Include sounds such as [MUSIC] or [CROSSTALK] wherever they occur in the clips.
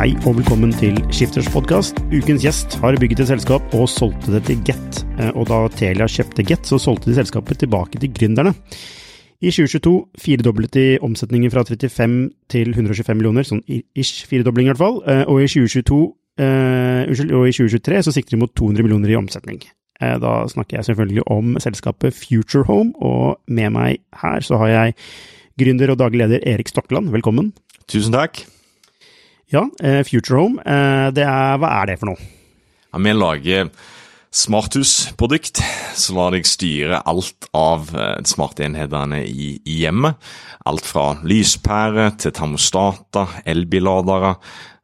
Hei og velkommen til Skifters podkast. Ukens gjest har bygget et selskap og solgte det til Get. Eh, og da Telia kjøpte Get, så solgte de selskapet tilbake til gründerne. I 2022 firedoblet de omsetningen fra 35 til 125 millioner, sånn ish firedobling i hvert fall. Eh, og i 2022 Uh, unnskyld, og i 2023 så sikter de mot 200 millioner i omsetning. Da snakker jeg selvfølgelig om selskapet Future Home, og med meg her så har jeg gründer og daglig leder Erik Stokkeland. Velkommen. Tusen takk. Ja, uh, Future Home, det er, hva er det for noe? Ja, vi lager smarthusprodukt, så lar deg styre alt av smartenhetene i, i hjemmet. Alt fra lyspære til termostater, elbilladere,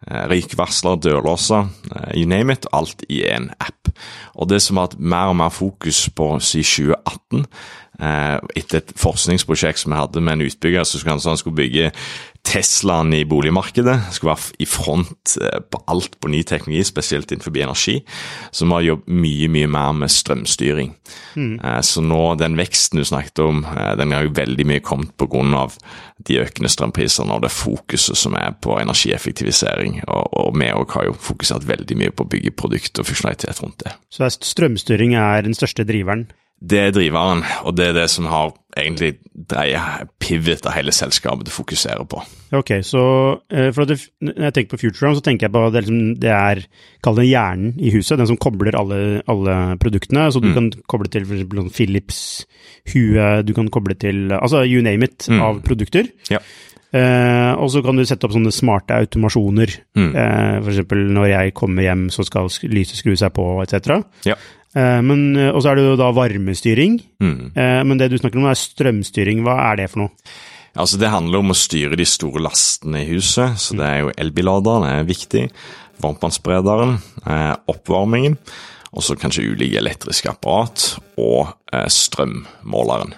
røykvarsler, dørlåser, you name it. Alt i en app. Og det som har hatt mer og mer fokus på siden 2018, etter et forskningsprosjekt som vi hadde med en utbygger som skulle, han skulle bygge Teslaen i boligmarkedet. Skulle være i front på alt på ny teknologi, spesielt innenfor energi. Så vi har jobbet mye mye mer med strømstyring. Mm. Så nå, den veksten du snakket om, den har jo veldig mye kommet pga. de økende strømprisene og det fokuset som er på energieffektivisering. Og, og vi har jo fokusert veldig mye på å bygge produkt og funksjonalitet rundt det. Så strømstyring er den største driveren? Det er driveren, og det er det som har egentlig dreier pivot av hele selskapet du fokuserer på. Ok, så for det, Når jeg tenker på Future så tenker jeg på det, liksom, det er Kall det hjernen i huset, den som kobler alle, alle produktene. Så du mm. kan koble til f.eks. Philips hue, du kan koble til Altså you name it mm. av produkter. Ja. Eh, og så kan du sette opp sånne smarte automasjoner. Mm. Eh, F.eks. når jeg kommer hjem, så skal lyset skru seg på, etc. Ja. Men, og så er det jo da varmestyring. Mm. Men det du snakker om er strømstyring. Hva er det for noe? Altså Det handler om å styre de store lastene i huset. så Det er jo elbilladeren er viktig. Varmtvannsberederen, oppvarmingen. Og så kanskje ulike elektriske apparat og strømmåleren.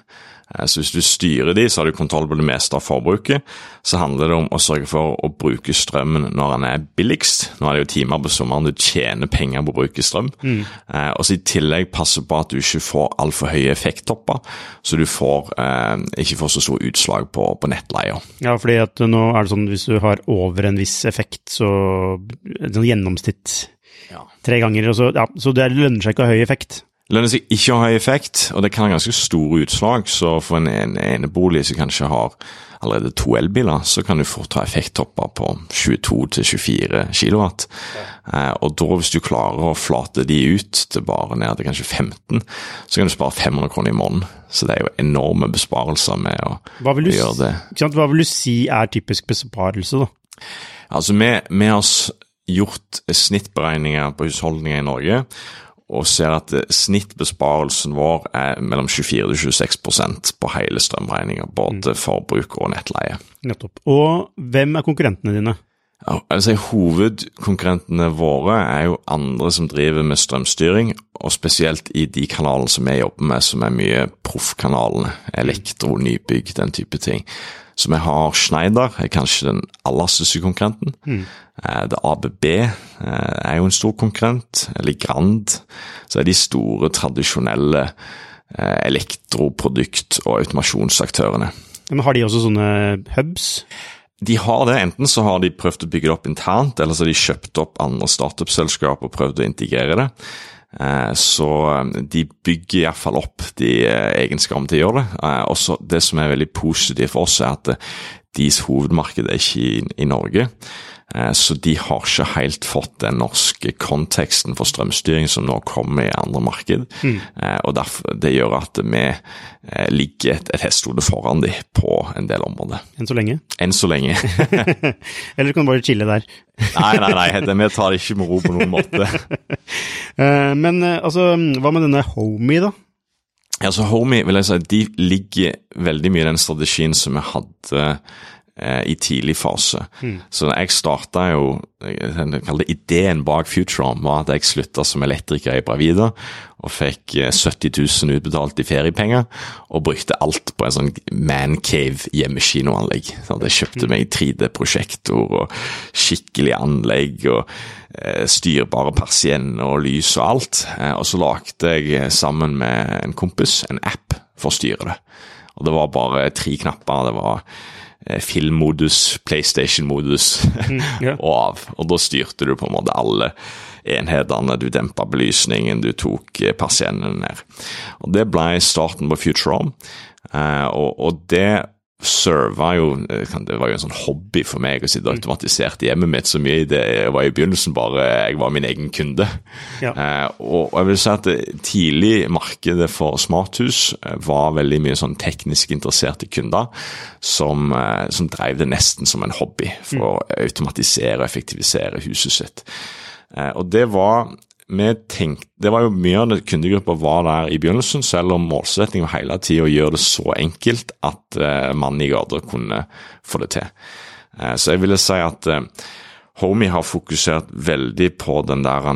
Så hvis du styrer de, så har du kontroll på det meste av forbruket. Så handler det om å sørge for å bruke strømmen når den er billigst. Nå er det jo timer på sommeren du tjener penger på å bruke strøm. Mm. Eh, og så i tillegg passe på at du ikke får altfor høye effekttopper, så du får, eh, ikke får så store utslag på, på nettleia. Ja, fordi at nå er det sånn hvis du har over en viss effekt, så sånn gjennomsnitt ja. tre ganger, så, ja, så det lønner seg ikke å ha høy effekt lønner seg ikke å ha effekt, og det kan ha ganske store utslag. Så for en enebolig som kanskje har allerede to elbiler, så kan du få ta effekttopper på 22-24 kW. Eh, og da, hvis du klarer å flate de ut til bare ned til kanskje 15, så kan du spare 500 kroner i måneden. Så det er jo enorme besparelser med å, du, gjøre det. Hva vil du si er typisk besparelse, da? Altså, vi, vi har gjort snittberegninger på husholdninger i Norge og ser at snittbesparelsen vår er mellom 24 og 26% på hele strømregninga, både mm. forbruk og nettleie. Nettopp. Og hvem er konkurrentene dine? Ja, si hovedkonkurrentene våre er jo andre som driver med strømstyring, og spesielt i de kanalene som vi jobber med, som er mye proffkanalene. Elektro, nybygg, den type ting. Så vi har Schneider, er kanskje den aller største konkurrenten. Mm. Det ABB eh, er jo en stor konkurrent, eller Grand. Så er de store, tradisjonelle eh, elektroprodukt- og automasjonsaktørene. Men har de også sånne hubs? De har det. Enten så har de prøvd å bygge det opp internt, eller så har de kjøpt opp andre startup-selskap og prøvd å integrere det. Eh, så de bygger iallfall opp de egenskapene til å gjøre det. Også det som er veldig positivt for oss, er at deres hovedmarked er ikke i, i Norge. Eh, så de har ikke helt fått den norske konteksten for strømstyring som nå kommer i andre marked. Mm. Eh, og derfor, Det gjør at vi eh, ligger et, et hestehode foran de på en del områder. Enn så lenge? Enn så lenge. [LAUGHS] Eller kan du bare chille der? nei, nei, nei, vi tar det ikke med ro på noen måte. [LAUGHS] Men altså, hva med denne Homie, da? Altså, Homie vil jeg si, de ligger veldig mye i den strategien som vi hadde i tidlig fase. Mm. Så jeg starta jo jeg Ideen bak Futurom var at jeg slutta som elektriker i Bravida og fikk 70 eh, 000 utbetalt i feriepenger, og brukte alt på en sånn mancave hjemmekinoanlegg. Så jeg kjøpte meg 3D-prosjektor og skikkelig anlegg og eh, styrbare persienner og lys og alt. Eh, og så lagde jeg sammen med en kompis en app for å styre det. Og det var bare tre knapper. det var Eh, filmmodus, PlayStation-modus mm, [LAUGHS] yeah. og av. Og da styrte du på en måte alle enhetene. Du dempa belysningen, du tok eh, persiennene ned. Og Det ble starten på Futurome, uh, og, og det serva jo Det var jo en sånn hobby for meg å sitte og automatisere hjemmet mitt så mye. Det var i begynnelsen bare jeg var min egen kunde. Ja. Eh, og jeg vil si at tidlig markedet for smarthus eh, var veldig mye sånn teknisk interesserte kunder som, eh, som drev det nesten som en hobby for mm. å automatisere og effektivisere huset sitt. Eh, og det var vi tenkte, Det var jo mye av kundegruppa var der i begynnelsen, selv om målsettingen var hele tida å gjøre det så enkelt at uh, mannen i gata kunne få det til. Uh, så jeg ville si at uh, Homie har fokusert veldig på den, der,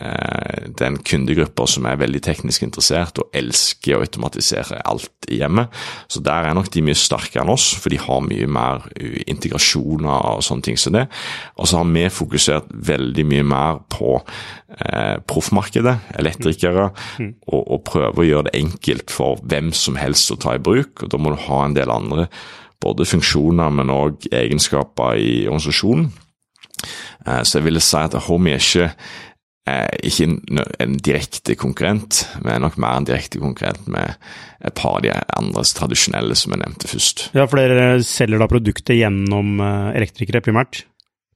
eh, den kundegruppa som er veldig teknisk interessert og elsker å automatisere alt i hjemmet. Så der er nok de mye sterkere enn oss, for de har mye mer integrasjoner og sånne ting som det. Og så har vi fokusert veldig mye mer på eh, proffmarkedet, elektrikere, mm. og, og prøve å gjøre det enkelt for hvem som helst å ta i bruk. og Da må du ha en del andre både funksjoner, men òg egenskaper i organisasjonen. Eh, så jeg ville si at Homie er ikke, er ikke en direkte konkurrent, men nok mer en direkte konkurrent med et par av de andres tradisjonelle som jeg nevnte først. Ja, for dere selger da produktet gjennom eh, elektrikere primært?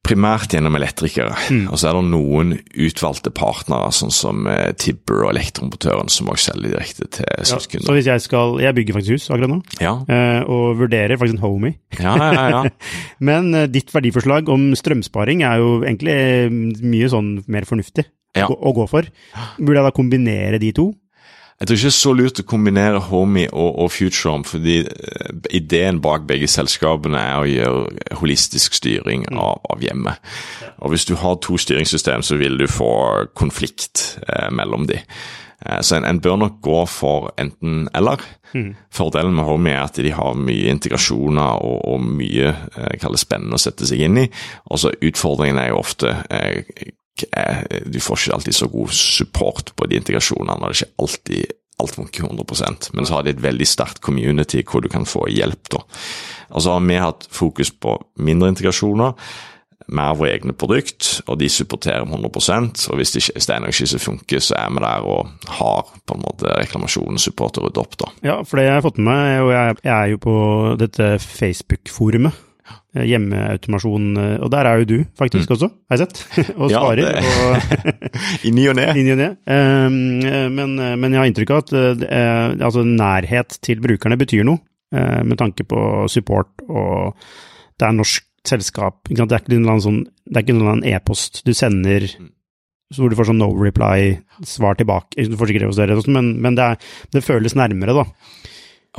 Primært gjennom elektrikere. Mm. Og så er det noen utvalgte partnere, sånn som eh, Tibber og Elektroimportøren, som også selger direkte til sluttkunder. Ja, så hvis jeg skal Jeg bygger faktisk hus akkurat nå, ja. eh, og vurderer faktisk en Homie. Ja, ja, ja. [LAUGHS] Men eh, ditt verdiforslag om strømsparing er jo egentlig eh, mye sånn mer fornuftig å, å gå for. Burde jeg da kombinere de to? Jeg tror ikke det er så lurt å kombinere Homie og, og Futurom, fordi uh, ideen bak begge selskapene er å gjøre holistisk styring mm. av, av hjemmet. Og Hvis du har to styringssystem, så vil du få konflikt eh, mellom de. Eh, så en, en, bør nok gå for enten eller. Mm. Fordelen med Homie er at de har mye integrasjoner og, og mye eh, spennende å sette seg inn i. Og så Utfordringen er jo ofte du får ikke alltid så god support på de integrasjonene, og det er ikke alltid alt funker 100% men så har de et veldig sterkt community hvor du kan få hjelp. da. Og så har vi hatt fokus på mindre integrasjoner, mer våre egne produkt, og de supporterer 100 og hvis det ikke er som funker, så er vi der og har på en måte reklamasjonen, support og rydde opp. da. Ja, for det jeg har fått med meg, og jeg, er jo på dette Facebook-forumet hjemmeautomasjon, eh, og der er jo du faktisk mm. også, har jeg sett, [LAUGHS] og svarer. Ja, [LAUGHS] I ny og ne. I ny og ne. Um, men, men, jeg har inntrykk av at altså, nærhet til brukerne betyr noe, med tanke på support, og det er norsk selskap. Det er ikke noen sånn, noen e-post du sender mm. hvor du får sånn no reply, svar tilbake. Du får sikkert hos dere, men, men det, er, det føles nærmere, da.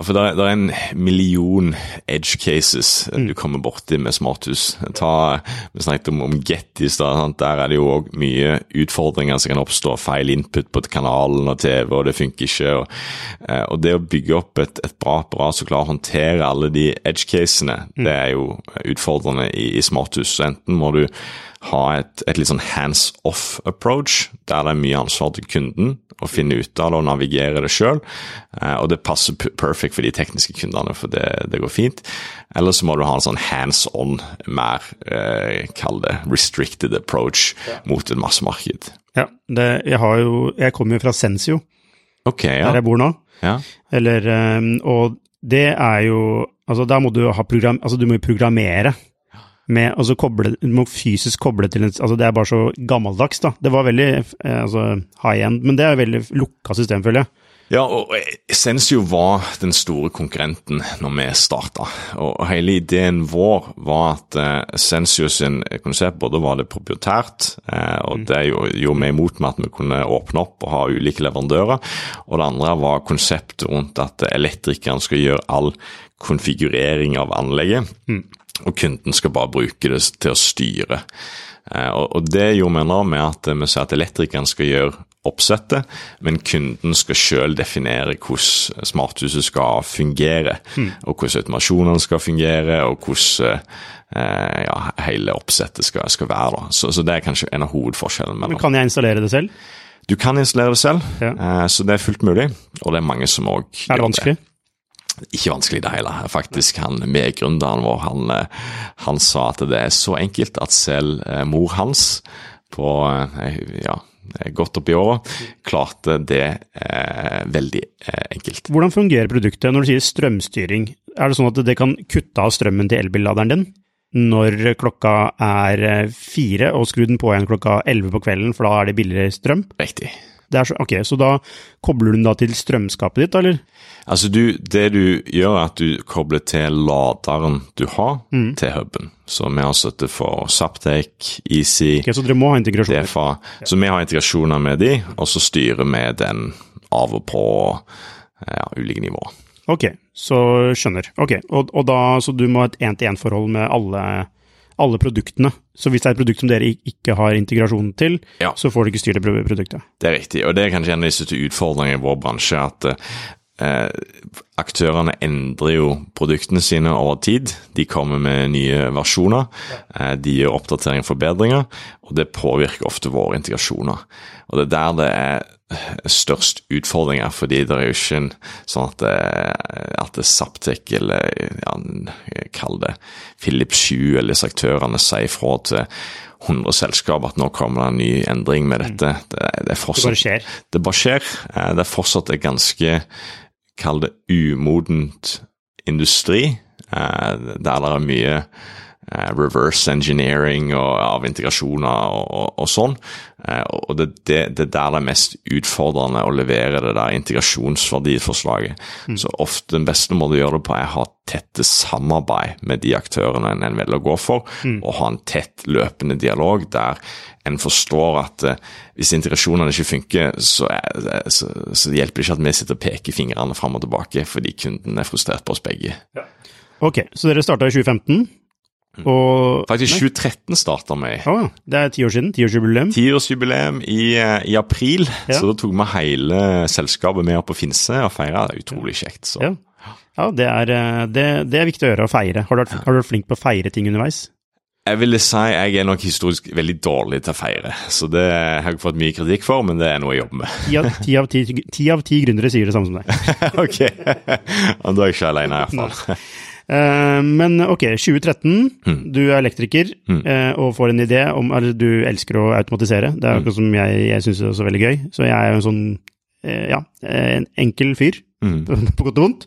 For det er, det er, en million edge cases mm. du kommer borti med smarthus. Ta, vi snakket om, om Get i stad. Der er det jo òg mye utfordringer som kan oppstå. Feil input på kanalen og TV, og det funker ikke. Og, eh, og det å bygge opp et, et bra apparat som klarer å håndtere alle de edge casene, mm. det er jo utfordrende i, i smarthus. Så enten må du ha et, et litt sånn hands off approach, der det er mye ansvar til kunden å finne ut av det og navigere det sjøl. Eh, og det passer perfect for de tekniske kundene, for det, det går fint. Eller så må du ha en sånn hands on, mer eh, kall det restricted approach ja. mot et massemarked. Ja, det, jeg har jo Jeg kommer jo fra Sensio, okay, ja. der jeg bor nå. ja. Eller eh, Og det er jo Altså, da må du ha program... Altså, du må jo programmere. Med, altså koble, må fysisk koble til en Altså, det er bare så gammeldags, da. Det var veldig eh, altså, high end, men det er veldig lukka system, føler jeg. Ja, og Essensio var den store konkurrenten når vi starta. Og hele ideen vår var at Sensio Essensio sin konsept både var det proprietært, eh, og det gjorde jo vi imot med at vi kunne åpne opp og ha ulike leverandører. Og det andre var konseptet rundt at elektrikeren skal gjøre all konfigurering av anlegget, og kunden skal bare bruke det til å styre. Eh, og, det gjorde vi nå med at vi sier at elektrikeren skal gjøre oppsettet, men kunden skal selv definere hvordan smarthuset skal fungere, og hvordan automasjonene skal fungere, og hvordan eh, ja, hele oppsettet skal, skal være. Så, så det er kanskje en av hovedforskjellene Men kan jeg installere det selv? Du kan installere det selv, Ja. eh, så det er fullt mulig, og det er mange som òg Er det vanskelig? Ikke vanskelig det hele. Faktisk, han medgründeren vår, han, eh, han sa at det er så enkelt at selv eh, mor hans på eh, ja, godt oppi åra klarte det eh, veldig eh, enkelt. Hvordan fungerer produktet når du sier strømstyring? Er det sånn at det kan kutte av strømmen til elbilladeren din når klokka er fire, og skru den på igjen klokka elleve på kvelden, for da er det billigere strøm? Riktig. Det så, ok, så da kobler du den da til strømskapet ditt, eller? Altså du, Det du gjør, er at du kobler til laderen du har, til huben. Så vi har støtte for Zaptake, Easy, Ok, så dere må ha integrasjoner. DFA. Så vi har integrasjoner med de, og så styrer vi den av og på ja, ulike nivåer. Ok, så skjønner. Ok, og, og da, så du må ha et én-til-én-forhold med alle, alle produktene. Så hvis det er et produkt som dere ikke har integrasjon til, Ja. så får dere ikke styrt det produktet. Det er riktig, og det er kanskje en av de største utfordringene i vår bransje. at eh, Aktørene endrer jo produktene sine over tid. De kommer med nye versjoner. Eh, de gjør oppdateringer og forbedringer, og det påvirker ofte våre integrasjoner. Og det er der det er størst utfordringer, fordi det er jo ikke en, sånn at det, at er eller ja, kall det Philips 7 eller disse aktørene sier fra til 100 selskap at nå kommer det en ny endring med dette. Det, det er Det bare skjer. det bare skjer. Eh, Det er fortsatt et ganske, kall det umodent industri, eh, der det er mye eh, reverse engineering og, av integrasjoner og, og, og sånn. Eh, Og det, det, det er der det er mest utfordrende å levere det der integrasjonsverdiforslaget. Så ofte den beste måten å gjøre det på, er å ha tette samarbeid med de aktørene en velger å gå for, og ha en tett løpende dialog der en forstår at eh, hvis integrasjonene ikke funker, så, er, så, så hjelper det ikke at vi sitter og peker fingrene fram og tilbake fordi kunden er frustrert på oss begge. Ok, så dere starta i 2015, og Faktisk 2013 starta vi. Å, det er ti år siden. Tiårsjubileum. Tiårsjubileum i, eh, i april, Ja. så da tok vi hele selskapet med opp på Finse og feira. Utrolig kjekt. Så. Ja, ja det, er, eh, det, det er viktig å gjøre, å feire. Har du, vært, har du vært flink på å feire ting underveis? Jeg ville si jeg er nok historisk veldig dårlig til å feire, så det har jeg fått mye kritikk for, men det er noe jeg jobber med. Ti av ti, av ti, ti, av ti gründere sier det samme som deg. [LAUGHS] ok, Da er jeg ikke alene, iallfall. Eh, men ok, 2013, Mm. du er elektriker eh, og får en idé om Eller du elsker å automatisere. Det er Mm. som jeg, jeg syns er også veldig gøy. Så jeg er jo en sånn eh, ja, en enkel fyr, Mm. [LAUGHS] på godt og vondt.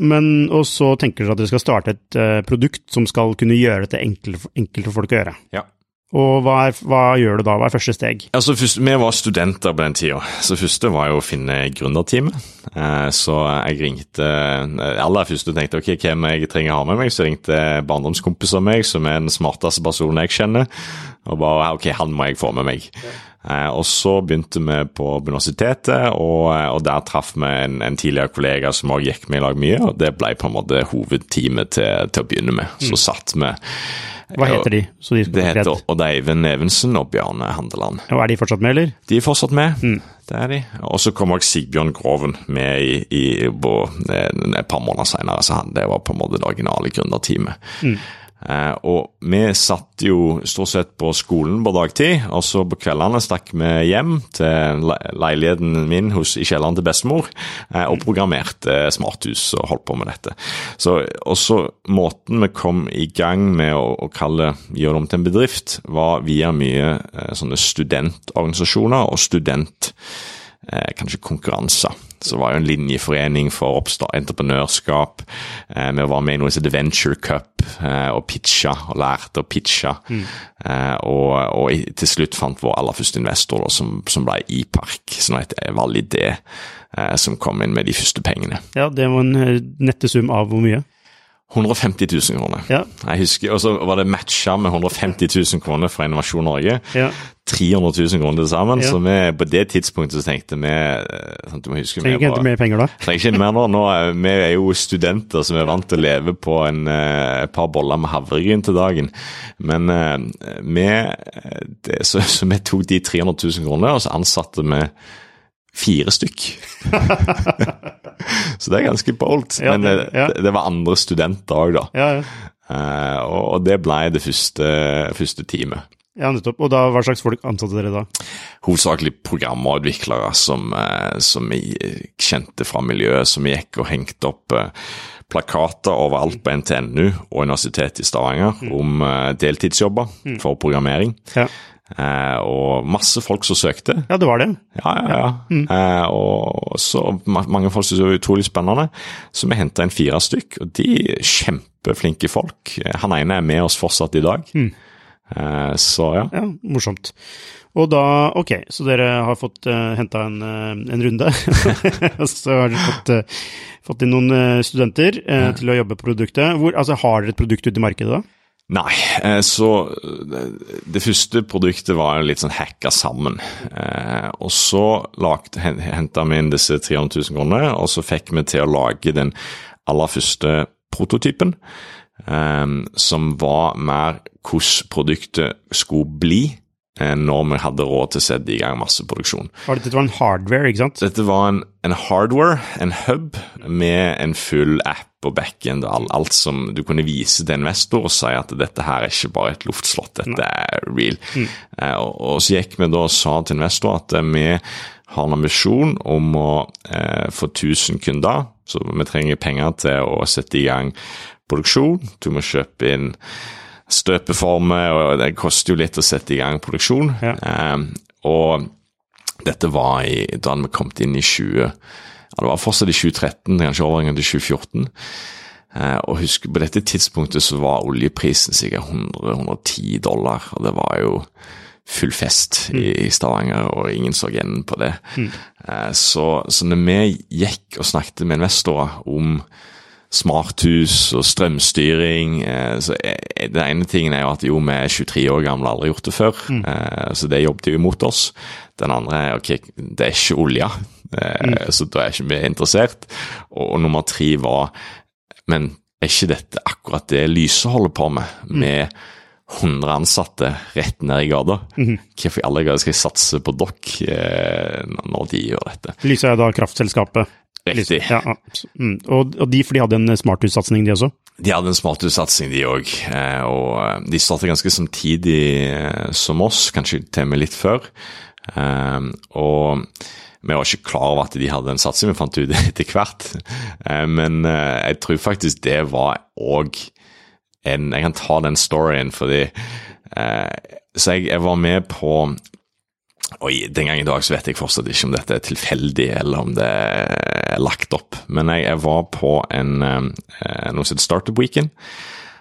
Men, og så tenker dere at dere skal starte et produkt som skal kunne gjøre dette enkelt, enkelt for folk å gjøre. Ja. Og hva, er, hva gjør du da? Hva er første steg? Altså, først, Vi var studenter på den tida, så første var jo å finne gründerteamet. Eh, så jeg ringte aller først første tenkte ok, hvem jeg trenger å ha med meg. Så jeg ringte barndomskompiser av meg, som er den smarteste personen jeg kjenner. Og bare ok, han må jeg få med meg. Eh, og så begynte vi på universitetet, og, og der traff vi en, en tidligere kollega som også gikk med i lag mye. Og det ble på en måte hovedteamet til, til å begynne med. Så satt vi Hva heter de? Så de Det heter Odd Eivind Evensen og Bjarne Handeland. Og er de fortsatt med, eller? De er fortsatt med, det er de. Og så kom også Sigbjørn Groven med i, i, i, eh, et par måneder senere, så han, det var på en måte det originale gründerteamet. Eh, og vi satt jo stort sett på skolen på dagtid, og så på kveldene stakk vi hjem til leiligheten min hos, i kjelleren til bestemor eh, og programmerte smarthus og holdt på med dette. Så også måten vi kom i gang med å, å kalle gjøre det om til en bedrift, var via mye eh, sånne studentorganisasjoner og student eh, kanskje konkurranser. Så var jo en linjeforening for entreprenørskap. Eh, vi var med i noe som heter Venture Cup eh, og pitcha og lærte å pitche. Mm. Eh, og, og, til slutt fant vår aller første investor, da, som, som ble iPark, som het Validé, eh, som kom inn med de første pengene. Ja, det var en eh, nettesum av hvor mye? 150 000 kroner. Ja. Jeg husker, Og så var det matcha med 150 000 kroner fra Innovasjon Norge. Ja. 300 000 kroner til sammen. Ja. Så vi, på det tidspunktet så tenkte vi sånn, du må huske, Trenger ikke hente mer penger da? Trenger ikke mer nå. nå. Vi er jo studenter som er vant til å leve på en, eh, et par boller med havregryn til dagen. Men vi, det, så, så vi tok de 300 000 kronene, og så ansatte vi fire stykk. [LAUGHS] så det er ganske bolt. Ja, Men det, ja. det, det var andre studenter òg, da. Ja, ja. Eh, og, det ble det første, første teamet. ja, nettopp. Og da, hva slags folk ansatte dere da? Hovedsakelig programmerutviklere som, eh, som kjente fra miljøet, som gikk og hengte opp eh, plakater overalt på NTNU og Universitetet i Stavanger om deltidsjobber deltidsjobber for programmering. Ja. Eh, og masse folk som søkte. ja, det var det. Ja, ja, ja. Eh, og så mange folk syntes det var utrolig spennende, så vi henta inn fire stykk. Og de er kjempeflinke folk. Eh, Han ene er med oss fortsatt i dag. Eh, så ja. Ja, morsomt. Og da, ok, så dere har fått uh, henta en, en runde. [LAUGHS] Så har dere fått, uh, fått inn noen studenter eh, til å jobbe på produktet. Hvor, altså, har dere et produkt ute i markedet da? Nei, eh, så det, det første produktet var litt sånn hacka sammen. Eh, og så henta vi inn disse 300 000 kronene, og så fikk vi til å lage den aller første prototypen. eh, som var mer hvordan produktet skulle bli eh, når vi hadde råd til å sette i gang masseproduksjon. Og dette var en hardware, ikke sant? Dette var en, en hardware, en hub, med en full app og backend og alt, alt som du kunne vise til investor og si at dette her er ikke bare et luftslott, dette er real. Eh, og, og så gikk vi da og sa til investor at eh, vi har en ambisjon om å eh, få 1000 kunder, så vi trenger penger til å sette i gang produksjon. Du må kjøpe inn støpeformer, og det koster jo litt å sette i gang produksjon. Ja. Um, og dette var i, da vi kom inn i 20... Ja, det var fortsatt i 2013, kanskje overgangen til 2014. Uh, og husk, på dette tidspunktet så var oljeprisen sikkert 100-110 dollar, og det var jo full fest i, i Stavanger, og ingen så enden på det. Eh, så, så når vi gikk og snakket med investorer om smarthus og strømstyring. Eh, så eh, Den ene tingen er jo at jo, vi er 23 år gamle og aldri gjort det før, eh, så det jobbet jo imot oss. Den andre er ok, det er ikke olje, eh, så da er ikke vi interessert. Og, nummer tre var men er ikke dette akkurat det Lyse holder på med, med 100 ansatte rett ned i gata? Hvorfor i alle grader skal jeg satse på dere eh, når de gjør dette? Lyse er da kraftselskapet. Riktig. Ja. Mm. Og, og de, for de hadde en smarthussatsing, de også? De hadde en smarthussatsing, de òg. Og eh, de startet ganske samtidig eh, som oss, kanskje til og med litt før. Eh, Og vi var ikke klar over at de hadde en satsing, vi fant ut det [LAUGHS] etter hvert. Eh, Men eh, jeg tror faktisk det var òg en Jeg kan ta den storyen fordi eh, Så jeg, jeg var med på Oi, den gang i dag så vet jeg fortsatt ikke om dette er tilfeldig, eller om det er lagt opp. Men jeg, jeg var på en eh, noe som heter Startup Weekend,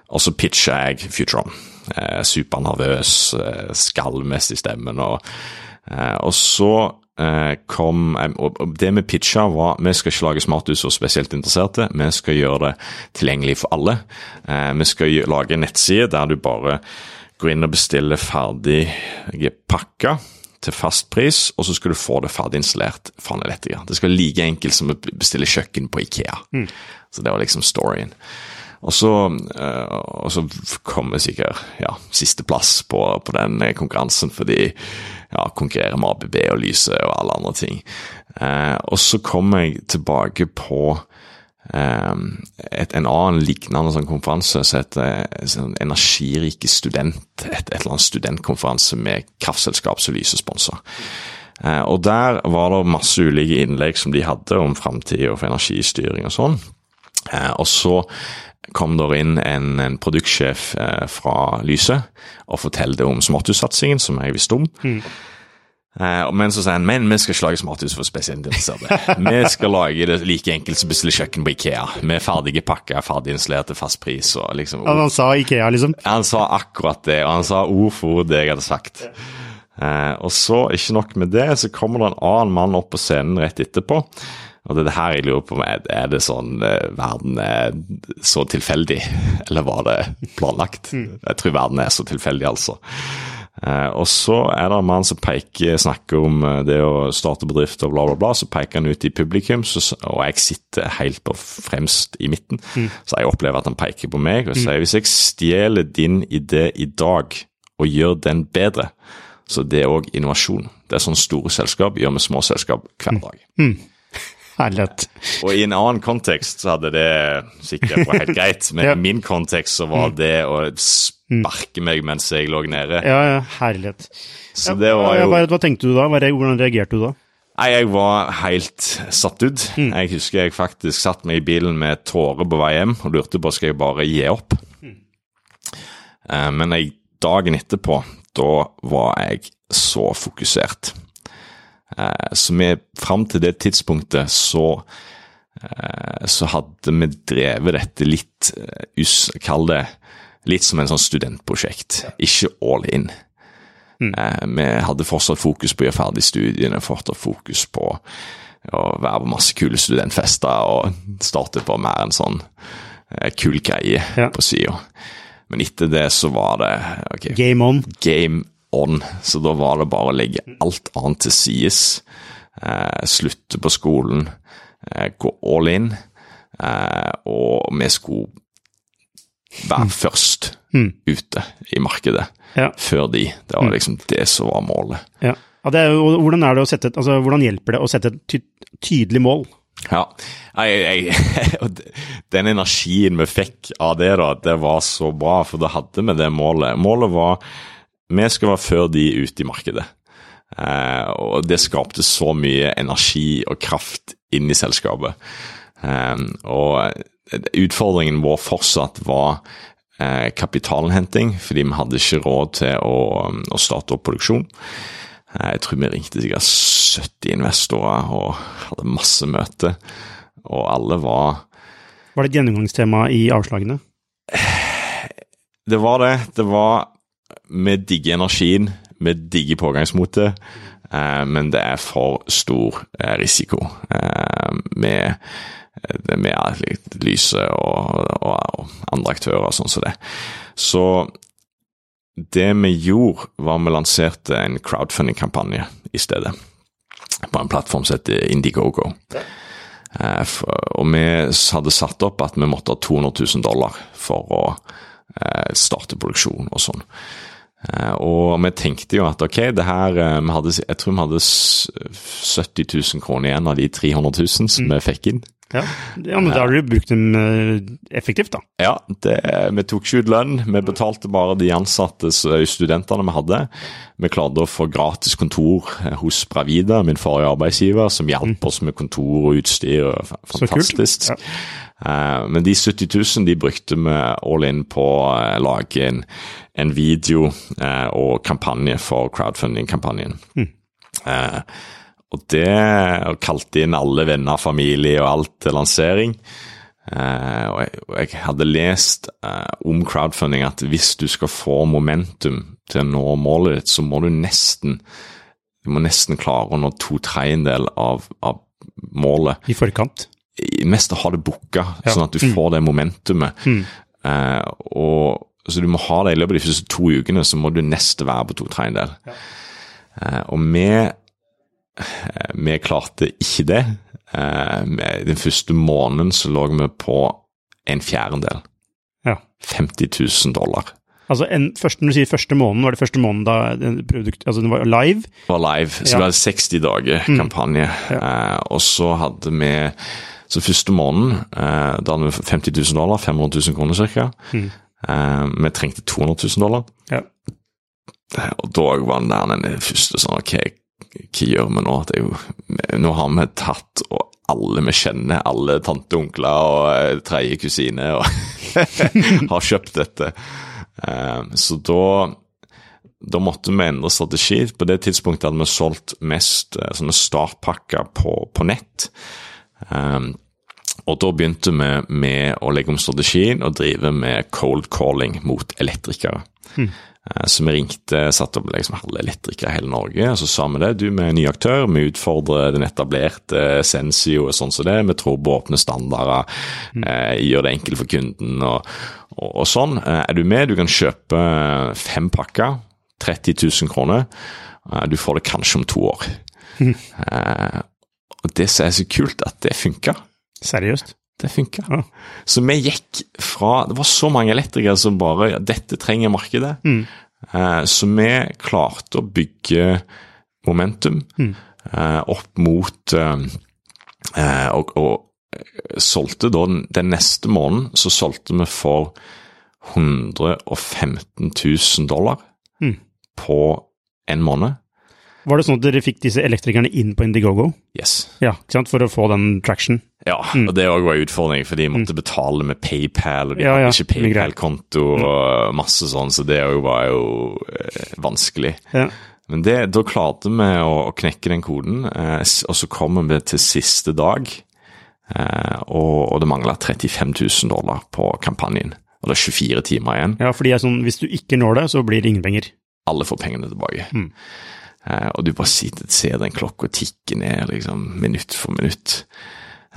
og så pitcha jeg Futuron. Eh, supernervøs, eh, skallmest i stemmen, og, eh, og så kom Og det vi pitcha, var vi skal ikke lage smarthus for spesielt interesserte, vi skal gjøre det tilgjengelig for alle. Vi skal lage en nettside der du bare går inn og bestiller ferdige pakker til fast pris, og så skal du få det ferdig installert fra en elektriker. Det skal være like enkelt som å bestille kjøkken på Ikea. Så det var liksom storyen. Og så, eh, og så kommer sikkert ja, sisteplass på, på den konkurransen, fordi ja, konkurrerer med ABB og Lyse og alle andre ting. Eh, og så kommer jeg tilbake på et, en annen lignende sånn konferanse som heter sånn Energirike student. Et, et, eller annet studentkonferanse med kraftselskap som lysesponser. Eh, og der var det masse ulike innlegg som de hadde om framtida for energistyring og sånn. Eh, og så kom der inn en, en produktsjef eh, fra Lyse og fortalte om smarthussatsingen, som jeg visste om. Mm. Eh, men så sier han men vi skal ikke lage smarthus for spesialinteresserte. [LAUGHS] vi skal lage det like enkelt som bestille kjøkken på Ikea, med ferdige pakker, ferdig installert til fast pris. og liksom... og han sa Ikea, liksom? Han sa akkurat det, og han sa ord for ord det jeg hadde sagt. Eh, og så, ikke nok med det, så kommer det en annen mann opp på scenen rett etterpå. Og det er det her jeg lurer på, er, er det sånn eh, verden er så tilfeldig, [LAUGHS] eller var det planlagt? Mm. Jeg tror verden er så tilfeldig, altså. Eh, og så er det en mann som peker, snakker om eh, det å starte bedrift og bla, bla, bla. Så peker han ut i publikum, så, og jeg sitter helt på fremst i midten. Mm. Så jeg opplever at han peker på meg og mm. sier hvis jeg stjeler din idé i dag og gjør den bedre, så det er òg innovasjon. Det er sånn store selskap gjør med små selskap hver mm. dag. Mm. Herlighet. [LAUGHS] Og i en annen kontekst så hadde det sikkert vært helt greit, men ja. i min kontekst så var mm. det å sparke meg mens jeg lå nede. Ja, ja, herlighet. Så det var jo... Hva, hva tenkte du da? Hvordan reagerte du da? Nei, Jeg var helt satt ut. Mm. Jeg husker jeg faktisk satt meg i bilen med tårer på vei hjem og lurte på skal jeg bare gi opp. Mm. Men jeg, dagen etterpå, da var jeg så fokusert. Eh, så vi, fram til det tidspunktet, så eh, så hadde vi drevet dette litt, eh, kall det litt som en sånn studentprosjekt, ikke all in. Mm. Vi hadde fortsatt fokus på å gjøre ferdig studiene, fortsatt fokus på å være på masse kule studentfester og starte på mer en sånn kul greie ja. på sida. Men etter det så var det okay, Game on. Game on, så da var det bare å legge alt annet til sides. Eh, slutte på skolen, eh, gå all in, eh, og vi skulle være mm. først mm. ute i markedet ja. før de. Det var mm. liksom det som var målet. Ja. ja er hvordan, er det sette, altså, hvordan hjelper det å sette et ty tydelig mål? Ja, jeg, jeg, [LAUGHS] Den energien vi fikk av det, da, det var så bra, for da hadde vi det målet. Målet var vi skal være før de ute i markedet. Eh, og det skapte så mye energi og kraft inn i selskapet. Eh, og utfordringen vår fortsatt var eh, kapitalinnhenting, fordi vi hadde ikke råd til å, å starte opp produksjon. Eh, jeg tror vi ringte sikkert 70 investorer og hadde masse møter, og alle var Var det et gjennomgangstema i avslagene? Det var det. Det var vi digger energien, vi digger pågangsmotet, eh, men det er for stor risiko eh, med, med Lyse og, og, og, andre aktører sånn som det. Så det vi gjorde, var vi lanserte en crowdfunding-kampanje i stedet. På en plattform som heter Indiegogo. Eh, og vi hadde satt opp at vi måtte ha 200 000 dollar for å eh, starte produksjon og sånn. Eh, og vi tenkte jo at ok, det her eh, vi hadde, Jeg tror vi hadde 70 000 kroner igjen av de 300 000 som mm. vi fikk inn. Ja, ja men da har du brukt dem eh, effektivt, da. Ja, det, vi tok ikke ut lønn. Vi betalte bare de ansatte studentene vi hadde. Vi klarte å få gratis kontor hos Bravida, min forrige arbeidsgiver, som hjalp mm. oss med kontor og utstyr. Fantastisk. Ja. Men de 70 000 de brukte vi all in på å lage en en video eh, og kampanje for crowdfunding-kampanjen. Mm. Og det kalte inn alle venner, familie og alt til lansering. Eh, og, jeg, og, jeg, hadde lest eh, om crowdfunding at hvis du skal få momentum til å nå målet ditt, så må du nesten du må nesten klare å nå to tredjedel av, av målet. I forkant? I, mest å ha det booka, ja. sånn at du mm. får det momentumet. Mm. Eh, og så du må ha det i løpet av de første to ukene, så må du nesten være på to tredjedel. Ja. Eh, og vi, eh, vi klarte ikke det. Eh, den første måneden så lå vi på en fjerdedel. Ja. 50 000 dollar. Altså en, først, Når du sier første måneden, var det første måneden da produkt, altså den var live? Det var live, så ja. det var 60 dager kampanje. Mm. Ja. Eh, og så hadde vi Så første måneden eh, da hadde vi 50 000 dollar, 500 000 kroner ca. Mm. Eh, vi trengte 200 000 dollar. Ja. Eh, Og da var den der den første sånn Ok, hva gjør vi nå? Det er jo, nå har vi tatt og alle vi kjenner, alle tante, onkler og eh, tredje kusine, og [LAUGHS] har kjøpt dette. Eh, så da da måtte vi endre strategi. På det tidspunktet hadde vi solgt mest eh, sånne startpakker på, på nett. Um, og da begynte vi med å legge om strategien og drive med cold calling mot elektrikere. Eh, Så vi ringte, satte opp liksom halve elektrikere i hele Norge, og så sa vi det. Du, vi er ny aktør, vi utfordrer den etablerte Sensio og sånn som det. Vi tror på åpne standarder, eh, gjør det enkelt for kunden og, og, og sånn. Eh, er du med? Du kan kjøpe fem pakker, 30 000 kroner. Eh, Du får det kanskje om to år. Mm. [LAUGHS] og det som er så kult, at det funka. Seriøst? Det funka. Ja. Så vi gikk fra Det var så mange elektrikere som bare ja, Dette trenger markedet. Eh, så vi klarte å bygge momentum eh, opp mot eh, eh, og, og eh, solgte da den, den neste måneden så solgte vi for 115 000 dollar Mm. på en måned. Var det sånn at dere fikk disse elektrikerne inn på Indiegogo? Yes. Ja, ikke sant? For å få den traction? Ja, og det òg var en utfordring, for de måtte betale med PayPal, og de Ja, ja, hadde ikke. PayPal-konto og masse sånn, så det òg var jo eh, vanskelig. Ja. Men det, da klarte vi å, å knekke den koden, eh, og så kommer vi til siste dag, eh, og, og det mangler 35 000 dollar på kampanjen. Og det er 24 timer igjen. ja, fordi sånn, hvis du ikke når det, så blir det ingen penger. Alle får pengene tilbake. Mm. Eh, og du bare sitter ser den klokka tikke ned, liksom, minutt for minutt.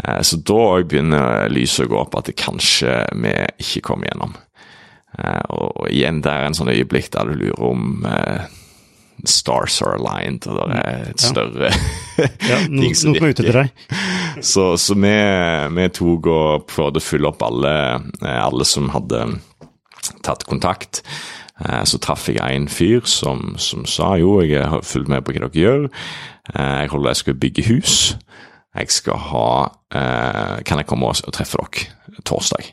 Eh, så da begynner lyset å gå opp at det kanskje vi ikke kommer gjennom. Eh, og, og igjen, det er en sånn øyeblikk der du lurer om stars are aligned, og det er et Ja. større [LAUGHS] Ja, no, ting som virker. er så, så vi, vi tok og prøvde å fylle opp alle, alle som hadde tatt kontakt. Eh, Så traff jeg en fyr som, som sa jo, jeg har fulgt med på hva dere gjør. Eh, Jeg holder jeg skal bygge hus. Jeg skal ha eh, Kan jeg komme og treffe dere torsdag?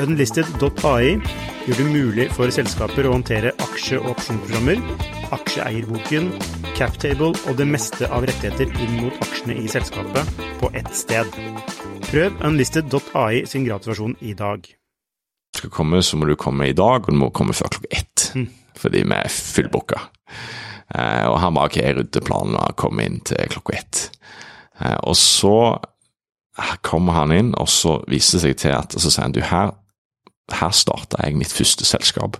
Unlisted.ai gjør det mulig for selskaper å håndtere aksje- og opsjonsprogrammer, aksjeeierboken, captable og det meste av rettigheter inn mot aksjene i selskapet på ett sted. Prøv unlisted.ai sin gratisversjon i dag. skal komme, så må du komme i dag, og du må komme før klokka ett. Fordi vi er fullbooka. Eh, og han ba ok, jeg rydder planen og kommer inn til klokka ett. Eh, og så kommer han inn, og så viser det seg til at Så sier han du, her, her starta jeg mitt første selskap,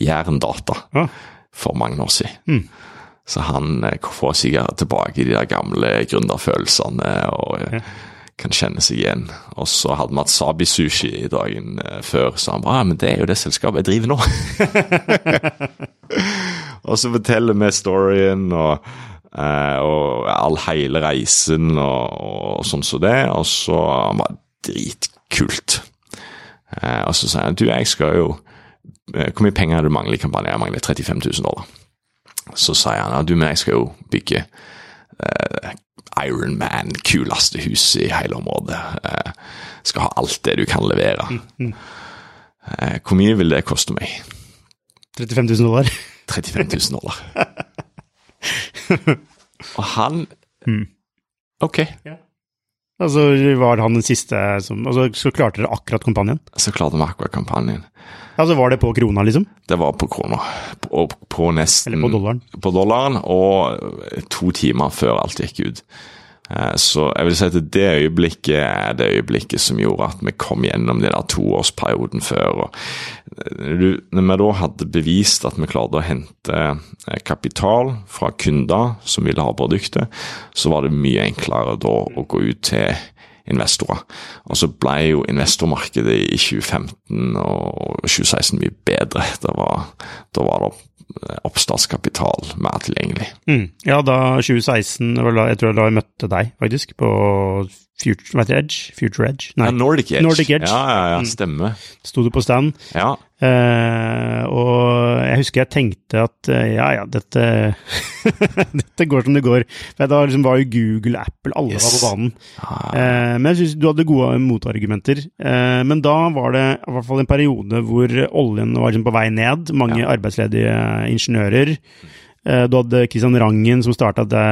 Jæren Data, Ja. for mange år siden. Mm. Så han eh, får sikkert tilbake de der gamle gründerfølelsene og eh, Ja. kan kjenne seg igjen. Og så hadde vi hatt Sabi Sushi i dagen eh, før, så han bare ja, men det er jo det selskapet jeg driver nå. [LAUGHS] og så forteller vi storyen og, og all hele reisen og, og sånn som det, og så han bare dritkult. Eh, og så sier han du, jeg skal jo eh, Hvor mye penger er du mangler i kampanjen? Jeg mangler 35 000 dollar. Så sier han ja, du, men jeg skal jo bygge uh, Iron Man, kuleste huset i hele området. Uh, skal ha alt det du kan levere. Uh, hvor mye vil det koste meg? 35 000 dollar. 35 000 dollar. [LAUGHS] Og han Ok, Altså, var han den siste som Altså, så klarte dere akkurat kampanjen? så klarte vi akkurat kampanjen. Altså, var det på krona, liksom? Det var på krona På, på nesten Eller på dollaren? På dollaren, og to timer før alt gikk ut. Eh, Så jeg vil si at det øyeblikket er det øyeblikket som gjorde at vi kom gjennom den toårsperioden før. Og eh, når vi da hadde bevist at vi klarte å hente eh, kapital fra kunder som ville ha produktet, så var det mye enklere da å gå ut til investorer. Og så ble jo investormarkedet i 2015 og 2016 mye bedre. Da var, da var det oppstartskapital mer tilgjengelig. Mm. Ja, da 2016 jeg tror Jeg da jeg møtte deg, faktisk, på Future, vet heter Edge? Future Edge? Nei. Ja, Nordic Edge. Nordic Edge. Ja, ja, ja, stemmer. Sto du på stand? Ja. Eh, og jeg husker jeg tenkte at eh, ja, ja, dette [LAUGHS] Dette går som det går. For Da liksom var jo Google, Apple, alle yes. var på banen. Ah. Eh, men jeg syns du hadde gode motargumenter. Eh, men da var det i hvert fall en periode hvor oljen var liksom på vei ned. Mange arbeidsledige ingeniører. Eh, du hadde Christian Rangen som starta det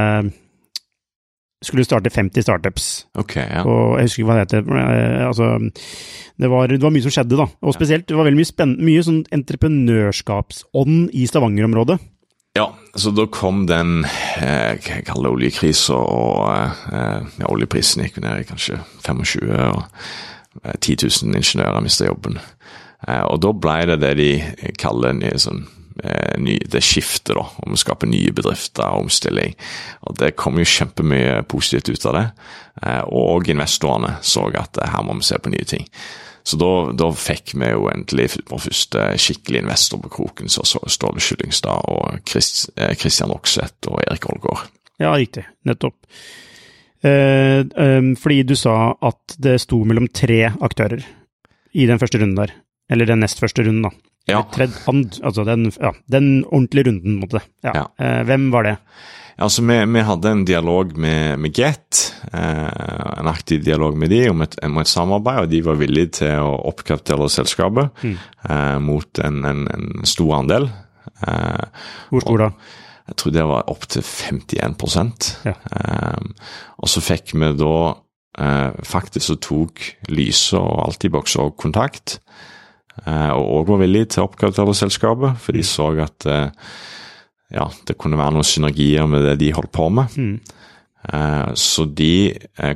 skulle starte 50 startups. Ok, ja. Og jeg husker ikke hva det heter. Eh, altså, det var, det var, mye som skjedde, da. Og spesielt, det var veldig mye, mye sånn entreprenørskapsånd i Stavanger-området. Ja, så da kom den eh, jeg kaller det oljekrisa, og eh, ja, oljeprisen gikk ned i kanskje 25, og eh, 10 000 ingeniører mista jobben. Eh, og da ble det det de kaller en sånn Eh, ny, det skiftet, da, om å skape nye bedrifter og omstilling. Og Det kom jo kjempemye positivt ut av det. Eh, og investorene så at eh, her må vi se på nye ting. Så da, da fikk vi jo endelig vår første skikkelig investor på kroken, så, så Ståle Skyllingstad og Christian Okseth og Erik Olgaard. Ja, riktig. Nettopp. Eh, eh, fordi du sa at det sto mellom tre aktører i den første runden der. Eller den nest første runden, da. Ja. And, altså den, ja, den ordentlige runden, måtte det. Ja. ja. Eh, hvem var det? Altså, vi, vi, hadde en dialog med, med Get, eh, en aktiv dialog med de om et, om et, samarbeid, og de var villige til å oppkapitale selskapet mm. eh, mot en, en, en, stor andel. Eh, Hvor stor da? Jeg tror det var opptil 51 ja. Eh, og så fikk vi da eh, Faktisk så tok Lyse og Altibox og kontakt. Eh, og òg var villig til å oppgradere selskapet, for de så at eh, ja, det kunne være noen synergier med det de holdt på med. Mm. Eh, så de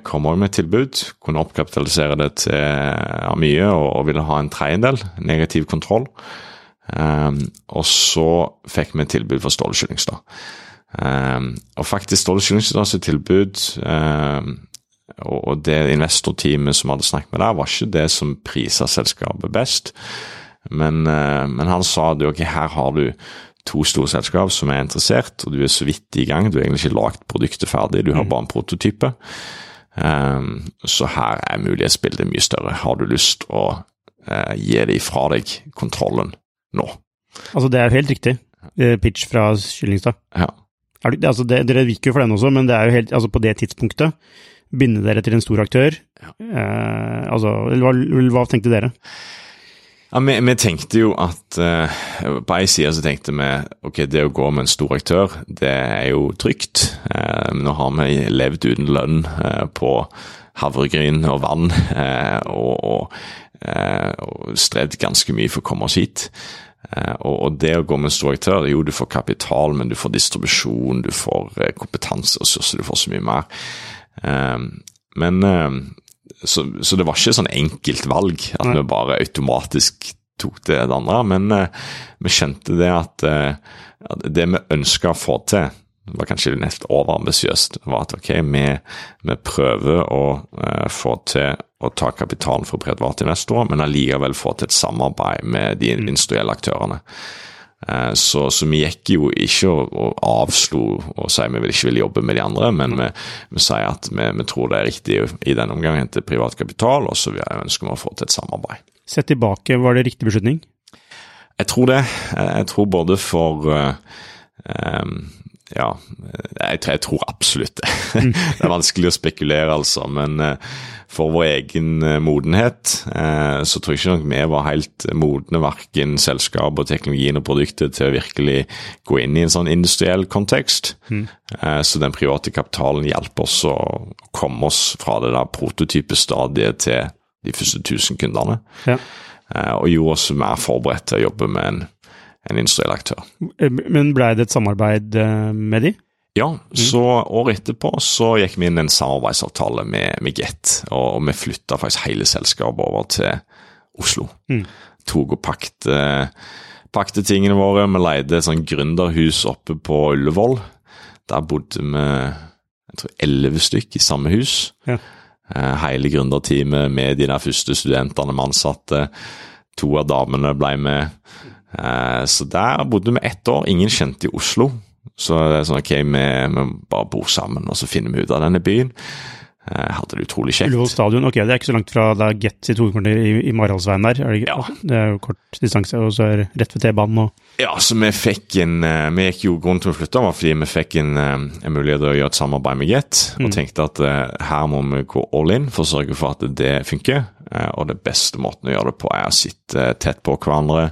kom òg med et tilbud, kunne oppkapitalisere det til mye og, ville ha en tredjedel, negativ kontroll. og så fikk vi et tilbud for Ståle Kyllingstad. og faktisk Ståle Kyllingstads tilbud og det investorteamet som hadde snakket med der, var ikke det som prisa selskapet best. Men, eh, men, han sa at okay, her har du to store selskap som er interessert, og du er så vidt i gang. Du har egentlig ikke lagd produktet ferdig, du har mm. bare en prototype. Um, så her er mulighetsbildet mye større. Har du lyst å uh, gi det ifra deg kontrollen nå? Altså, det er jo helt riktig pitch fra Kyllingstad. Ja. Det, altså det, dere virker jo for den også, men det er jo helt, altså på det tidspunktet binde dere til en stor aktør? Ja. Eh, altså, hva, hva, tenkte dere? Ja, vi, vi tenkte jo at uh, På ei side så tenkte vi ok, det å gå med en stor aktør, det er jo trygt. Uh, nå har vi levd uten lønn uh, på havregryn og vann og, og, og strevd ganske mye for å komme oss hit. Og, og, det å gå med en stor aktør, jo du får kapital, men du får distribusjon, du får kompetanseressurser, du får så mye mer. Ehm, men ehm, så, så, det var ikke sånn enkelt valg at Nei. vi bare automatisk tok det, det andre. Men uh, vi kjente det at, uh, at det vi ønska å få til, var kanskje litt overambisiøst. var at ok, vi, vi prøver å uh, få til å ta kapitalen fra private investorer, men allikevel få til et samarbeid med de mm. industrielle aktørene. Eh, så, så, vi gikk jo ikke og, og avslo og sa vi vil ikke vil jobbe med de andre, men vi, vi sier at vi, vi, tror det er riktig i denne omgang å hente privat kapital, og så ønsker vi å få til et samarbeid. Sett tilbake, var det riktig beslutning? Jeg tror det. Jeg tror både for um, ja, jeg, tror absolutt det. Mm. [LAUGHS] det er vanskelig å spekulere, altså. Men for vår egen uh, modenhet uh, så tror jeg ikke nok vi var helt modne, verken og teknologien og produktet, til å virkelig gå inn i en sånn industriell kontekst. Mm. så den private kapitalen hjelper oss å komme oss fra det der prototypestadiet til de første 1000 kundene. Ja. og gjorde oss mer forberedt til å jobbe med en en industriell aktør. Eh, men blei det et samarbeid eh, med de? Ja, mm. så året etterpå så gikk vi inn en samarbeidsavtale med, med Get, og, og vi flytta faktisk hele selskapet over til Oslo. Mm. Tok og pakte, pakte tingene våre. Vi leide et sånn gründerhus oppe på Ullevål. Der bodde vi jeg tror elleve stykk i samme hus. Ja. Eh, hele gründerteamet med de der første studentene vi ansatte. To av damene ble med. Eh, så der bodde vi ett år. Ingen kjente i Oslo. Så det er sånn ok, vi, vi bare bor sammen, og så finner vi ut av denne byen. Jeg hadde det utrolig kjekt. Ullevål stadion, ok, det er ikke så langt fra det er Get sitt hovedkvarter i, i Maraldsveien der? Er det. Ja. det er jo kort distanse, og så er det rett ved T-banen og Ja, så vi fikk en Vi gikk jo Grunnen til å flytte var fordi vi fikk en, en mulighet til å gjøre et samarbeid med Get, og tenkte at her må vi gå all in for å sørge for at det funker. Og det beste måten å gjøre det på, er å sitte tett på hverandre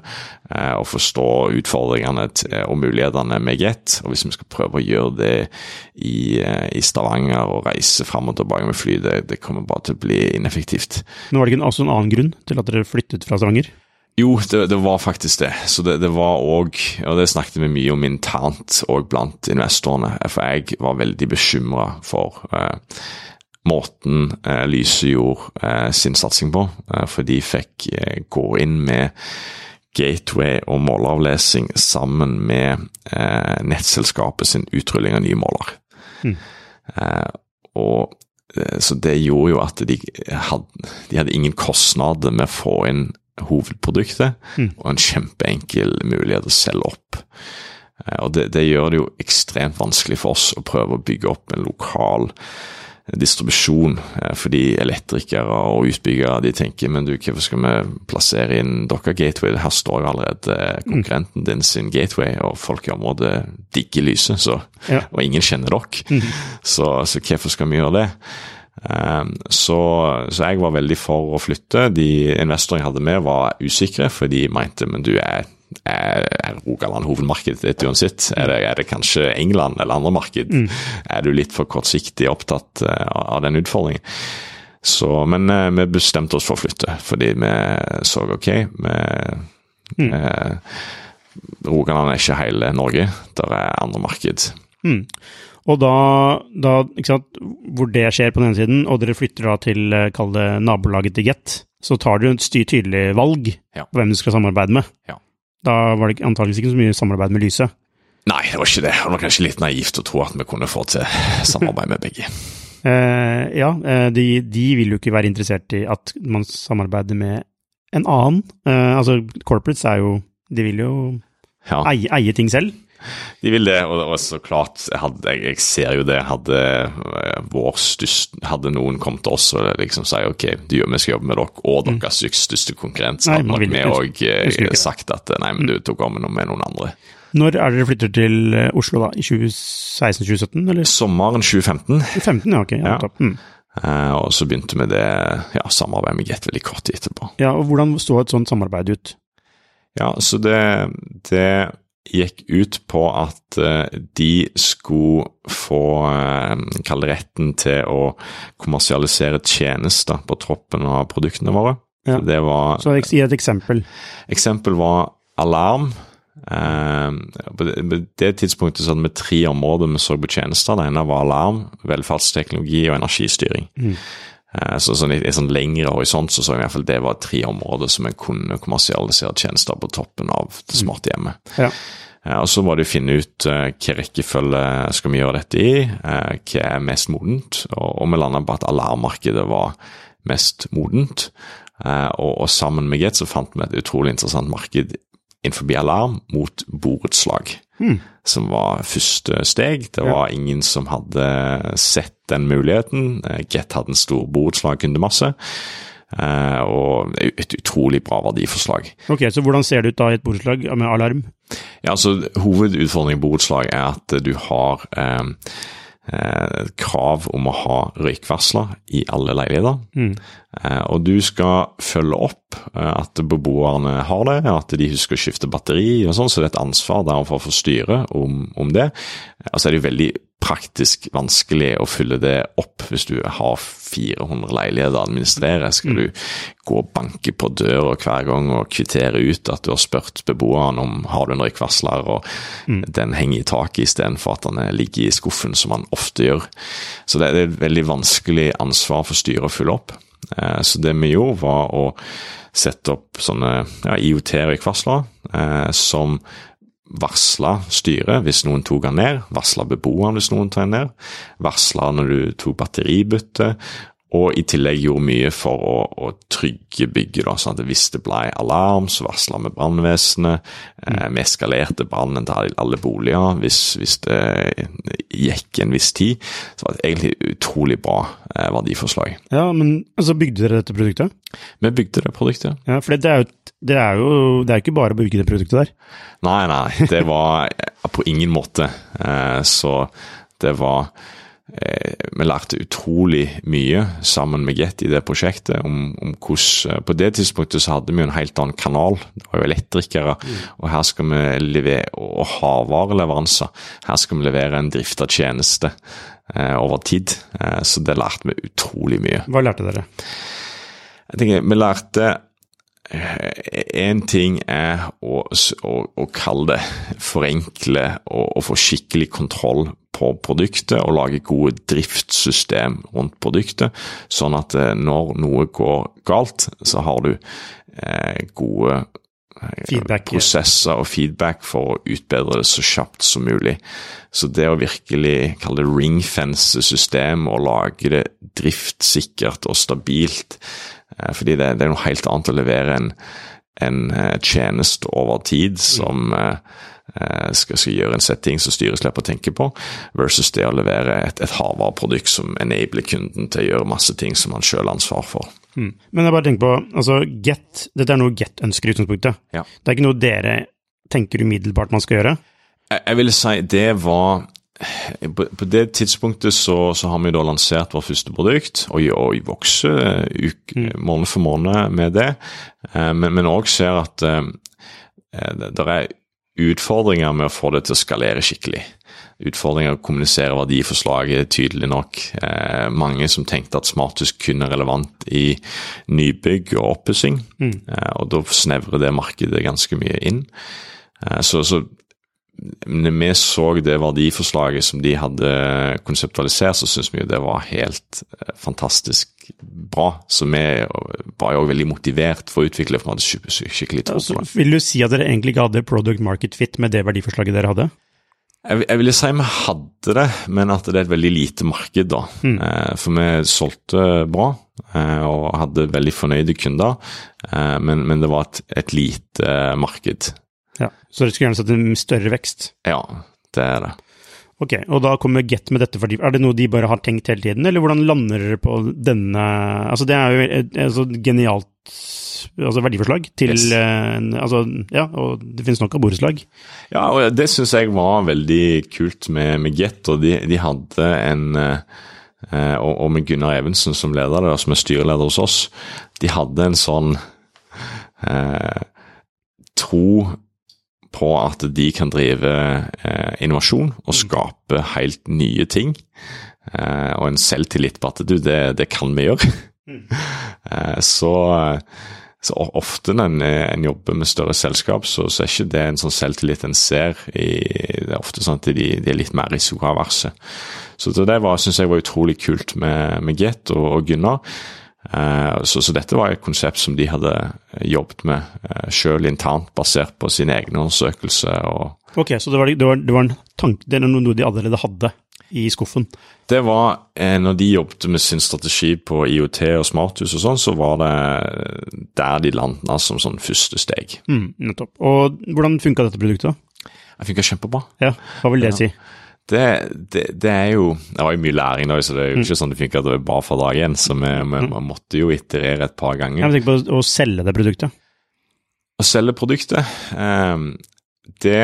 og forstå utfordringene og mulighetene med Get. Og hvis vi skal prøve å gjøre det i, i Stavanger og reise fram og tilbake med fly, det, det kommer bare til å bli ineffektivt. Men var det ikke også en annen grunn til at dere flyttet fra Stavanger? Jo, det, det, var faktisk det. Så det, det var òg, og det snakket vi mye om internt òg blant investorene, for jeg var veldig bekymra for eh, måten eh, Lyse gjorde eh, sin satsing på. Eh, for de fikk gå inn med gateway og måleravlesing sammen med nettselskapet sin utrulling av nye måler. Mm. og så det gjorde jo at de hadde, de hadde ingen kostnader med å få inn hovedproduktet, mm. og en kjempeenkel mulighet å selge opp. Og det, det, gjør det jo ekstremt vanskelig for oss å prøve å bygge opp en lokal distribusjon, fordi elektrikere og utbyggere de tenker men du, hvorfor skal vi plassere inn deres gateway? Her står jo allerede konkurrenten din sin gateway, og folk i området digger lyset, så, ja. og ingen kjenner dere. Mm. Så, så hvorfor skal vi gjøre det? Um, så, så, jeg var veldig for å flytte. De investorene jeg hadde med, var usikre, for de mente men du er, er, er Rogaland hovedmarkedet ditt uansett? Er det, er det, kanskje England eller andre marked? Mm. Er du litt for kortsiktig opptatt uh, av den utfordringen? Så, men uh, vi bestemte oss for å flytte, fordi vi så ok vi, mm. eh, Rogaland er ikke hele Norge, der er andre marked. Mm. Og da, da sant, hvor det skjer på den ene siden, og dere flytter da til kall det nabolaget til Get, så tar du et styr tydelig valg ja. på hvem du skal samarbeide med. Ja. Da var det antakeligvis ikke så mye samarbeid med Lyse. Nei, det var ikke det. Det var kanskje litt naivt å tro at vi kunne få til samarbeid med begge. Uh, [LAUGHS] ja, de, de, vil jo ikke være interessert i at man samarbeider med en annen. Uh, altså, corporates er jo De vil jo ja. eie, eie ting selv. De vil det, og, og så klart, jeg, hadde, jeg, ser jo det. Hadde vår største Hadde noen kommet til oss og liksom sier ok, du, vi skal jobbe med dere og deres mm. største konkurrent, så hadde nok vi òg sagt at nei, men du tok om med noen andre. Når er dere flytter til Oslo, da? I 2016-2017, eller? Sommeren 2015. 2015, ja, ok. Ja, ja. Mm. Uh, og så begynte vi det ja, samarbeidet med Get veldig kort tid etterpå. Ja, og Hvordan så et sånt samarbeid ut? Ja, så det, det gikk ut på at de skulle få kalle retten til å kommersialisere tjenester på toppen av produktene våre. Ja. Det var, Så gi et eksempel. Eksempel var alarm. På det tidspunktet så hadde vi tre områder vi så på tjenester. Det ene var alarm, velferdsteknologi og energistyring. Mm. Så sånn, I en sånn lengre horisont så så jeg i hvert fall det var tre områder som en kunne kommersialisere tjenester på toppen av det smarte hjemmet. Ja. Og Så var det å finne ut uh, hvilken rekkefølge skal vi gjøre dette i, hva er mest modent. Og, vi landa på at alarmmarkedet var mest modent. Og, sammen med Get så fant vi et utrolig interessant marked innenfor alarm mot borettslag. Mm. Som var første steg. Det var ja. ingen som hadde sett den muligheten. Get hadde en stor borettslagkundemasse. Uh, og et utrolig bra verdiforslag. Ok, Så hvordan ser det ut da i et borettslag med alarm? Ja, altså Hovedutfordringen i borettslag er at du har eh, eh, krav om å ha røykvarsler i alle leiligheter. Mm. Eh, og du skal følge opp eh, at beboerne har det, at de husker å skifte batteri og sånn, så det er et ansvar der for styret om, om det. Og så er det jo veldig praktisk vanskelig å fylle det opp hvis du har 400 leiligheter å administrere. Skal du gå og banke på døra hver gang og kvittere ut at du har spurt beboeren om har du en røykvarsler, og mm. den henger i taket istedenfor at den ligger i skuffen, som man ofte gjør. Så det er et veldig vanskelig ansvar for styret å fylle opp. Så det vi gjorde, var å sette opp sånne ja, IOT-røykvarslere eh, som varsla styret hvis noen tok den ned, varsla beboeren hvis noen tok den ned, varsla når du tok batteribytte, Og i tillegg gjorde mye for å, å trygge bygget. da, sånn at Hvis det ble alarm, så varsla vi brannvesenet. Eh, vi eskalerte brannen til alle boliger hvis, hvis, det gikk en viss tid. Så var det egentlig utrolig bra eh, verdiforslag. Ja, men altså bygde dere dette produktet? Vi bygde det produktet. Ja, For det er jo, det er jo det er ikke bare å bygge det produktet der? Nei, nei. Det var på ingen måte. Eh, så det var Eh, vi lærte utrolig mye sammen med Get i det prosjektet. om, om hvordan, eh, På det tidspunktet så hadde vi jo en helt annen kanal. Det var jo elektrikere. Mm. Og her skal vi levere, og havvareleveranser. Her skal vi levere en drifta tjeneste eh, over tid. Eh, så det lærte vi utrolig mye. Hva lærte dere? Jeg tenker, Vi lærte Én eh, ting er å, å, å, kalle det forenkle og, og få skikkelig kontroll på produktet og lage gode driftssystem rundt produktet, sånn at eh, når noe går galt, så har du eh, gode eh, feedback, prosesser og feedback for å utbedre det så kjapt som mulig. Så det å virkelig kalle det ringfence system og lage det driftssikkert og stabilt, fordi det, det, er noe helt annet å levere en, en tjeneste over tid som mm skal, skal, gjøre en setting som styret slipper å tenke på, versus det å levere et, et hardvareprodukt som enabler kunden til å gjøre masse ting som han sjøl har ansvar for. Mm. Men jeg bare tenker på, altså Get, dette er noe Get ønsker i utgangspunktet. Ja. Det er ikke noe dere tenker umiddelbart man skal gjøre? Jeg, jeg vil si det var på, det tidspunktet så, så, har vi da lansert vårt første produkt, og, og vokser mm. måned for måned med det. Eh, men òg ser at eh, det er utfordringer med å få det til å skalere skikkelig. Utfordringer å kommunisere verdiforslaget tydelig nok. Eh, mange som tenkte at smarthus kun er relevant i nybygg og oppussing, mm. eh, og da snevrer det markedet ganske mye inn. Eh, så, så når vi så det verdiforslaget som de hadde konseptualisert, så syntes vi jo det var helt eh, fantastisk bra. Så vi var jo veldig motivert for å utvikle for vi hadde skikkelig tro på det. Vil du si at dere egentlig ikke hadde product market fit med det verdiforslaget dere hadde? Jeg, jeg ville si vi hadde det, men at det er et veldig lite marked, da. Mm. Eh, for vi solgte bra eh, og hadde veldig fornøyde kunder, men, men det var et, et lite marked. Ja, Så dere skulle gjerne sett en større vekst? Ja, det er det. Ok, og da kommer Get med dette Er det noe de bare har tenkt hele tiden, eller hvordan lander dere på denne Altså, det er jo et altså, genialt altså verdiforslag til yes. en, Altså, ja, og det finnes nok av borettslag. Ja, og det syns jeg var veldig kult med, med Get, og de, de hadde en eh, og, og, med Gunnar Evensen som leder det, som er styreleder hos oss, de hadde en sånn eh, tro på at de kan drive eh, innovasjon og mm. skape helt nye ting. Eh, og en selvtillit på at du, det, det kan vi gjøre. Mm. [LAUGHS] eh, så, så, ofte når en, en, jobber med større selskap, så, så, er ikke det en sånn selvtillit en ser. I, det er ofte sånn at de, de er litt mer risikoaverse. Så det syns jeg var utrolig kult med, med Get og, og Gunnar. Eh, så, så, dette var et konsept som de hadde jobbet med uh, sjøl internt, basert på sine egne undersøkelser. ok, så det var, det, var, det var, en tanke, det er noe de allerede hadde i skuffen? Det var, eh, når de jobbet med sin strategi på IOT og smarthus og sånn, så var det der de landa som sånn første steg. Mm, nettopp. Og hvordan funka dette produktet? Det funka kjempebra. Ja, Hva vil det ja. Det, det, det, er jo Det var jo mye læring, da, så det er jo ikke sånn det er bare fra dag én. Så vi, vi, vi, måtte jo iterere et par ganger. Jeg tenker på å, selge det produktet. Å selge produktet, eh, det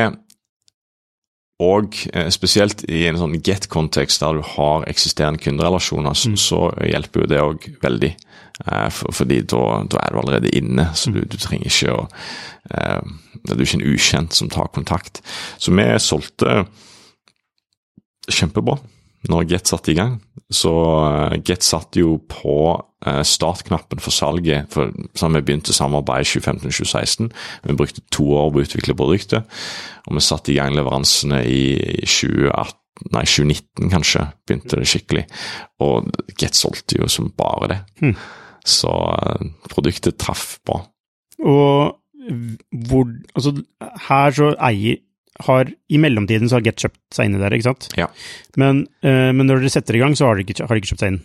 og eh, spesielt i en sånn get-kontekst der du har eksisterende kunderelasjoner, så, mm. så hjelper jo det òg veldig. Eh, for, fordi da, da, er du allerede inne, så du, du trenger ikke å eh, Det er jo ikke en ukjent som tar kontakt. Så vi solgte kjempebra når Get satte i gang. Så uh, Get satt jo på uh, startknappen for salget for, så vi begynte samarbeidet i 2015-2016. Vi brukte to år på å utvikle produktet, og vi satte i gang leveransene i 2018. Nei, 2019 kanskje, begynte det skikkelig. Og Get solgte jo som bare det. Hmm. Så uh, produktet traff bra. Og hvor Altså, her så eier har I mellomtiden så har Get kjøpt seg inn i der, ikke sant? Ja. Men, uh, men, når dere setter i gang, så har de ikke, har de ikke kjøpt seg inn?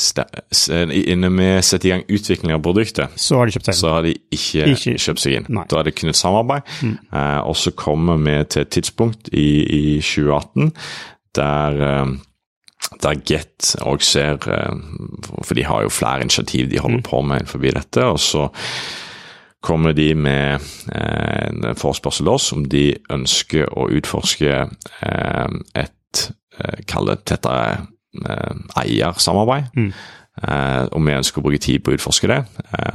inne med sette i gang utvikling av produktet, så har de kjøpt seg inn. Så har de ikke, ikke. kjøpt seg inn. Nei. Da er det kun et samarbeid. Mm. Uh, og så kommer vi til et tidspunkt i, i 2018 der uh, der Get òg ser eh, For de har jo flere initiativ de holder mm. på med forbi dette. Og så kommer de med eh, en forespørsel oss om de ønsker å utforske eh, et Kall det tettere eiersamarbeid. Mm. og vi ønsker å bruke tid på å utforske det.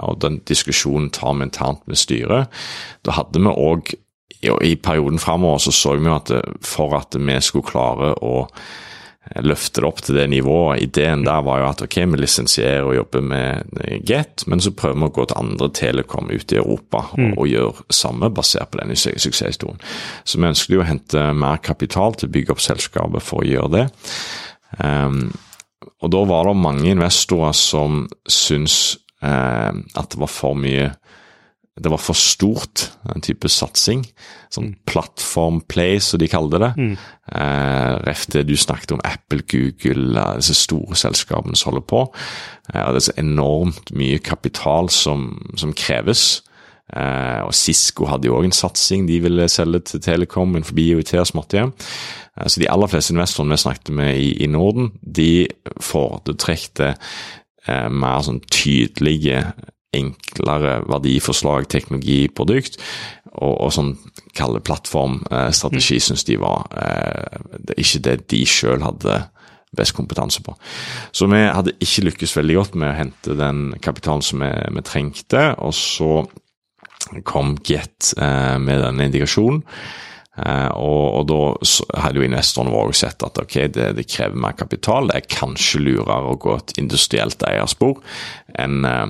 og den diskusjonen tar vi internt med styret. Da hadde vi òg i perioden framover så så vi at for at vi skulle klare å løfte det opp til det nivået. Ideen der var jo at ok, vi lisensierer og jobber med Get, men så prøver vi å gå til andre telekom ute i Europa mm. og, og gjøre samme basert på denne suksesshistorien. Så vi ønsket jo å hente mer kapital til å bygge opp selskapet for å gjøre det. Um, og da var det mange investorer som syntes um, at det var for mye det var for stort, en type satsing. Sånn platform plattform play, som de kalte det. Mm. Eh, Ref det du snakket om Apple, Google, disse store selskapene som holder på. Eh, og det er så enormt mye kapital som, som kreves. Eh, og Cisco hadde jo òg en satsing, de ville selge til Telekom innenfor IOT og smarthjem. Eh, så de aller fleste investorene vi snakket med i, i Norden, de foretrekte eh, mer sånn tydelige enklere verdiforslag, teknologi, produkt, og, og sånn kalle plattformstrategi, mm. syns de var eh, det ikke det de sjøl hadde best kompetanse på. Så vi hadde ikke lykkes veldig godt med å hente den kapitalen som vi, vi trengte, og så kom Get eh, med den indikasjonen. Eh, og, og, da hadde jo investorene våre sett at ok, det, det, krever mer kapital. Det er kanskje lurere å gå et industrielt eierspor enn uh,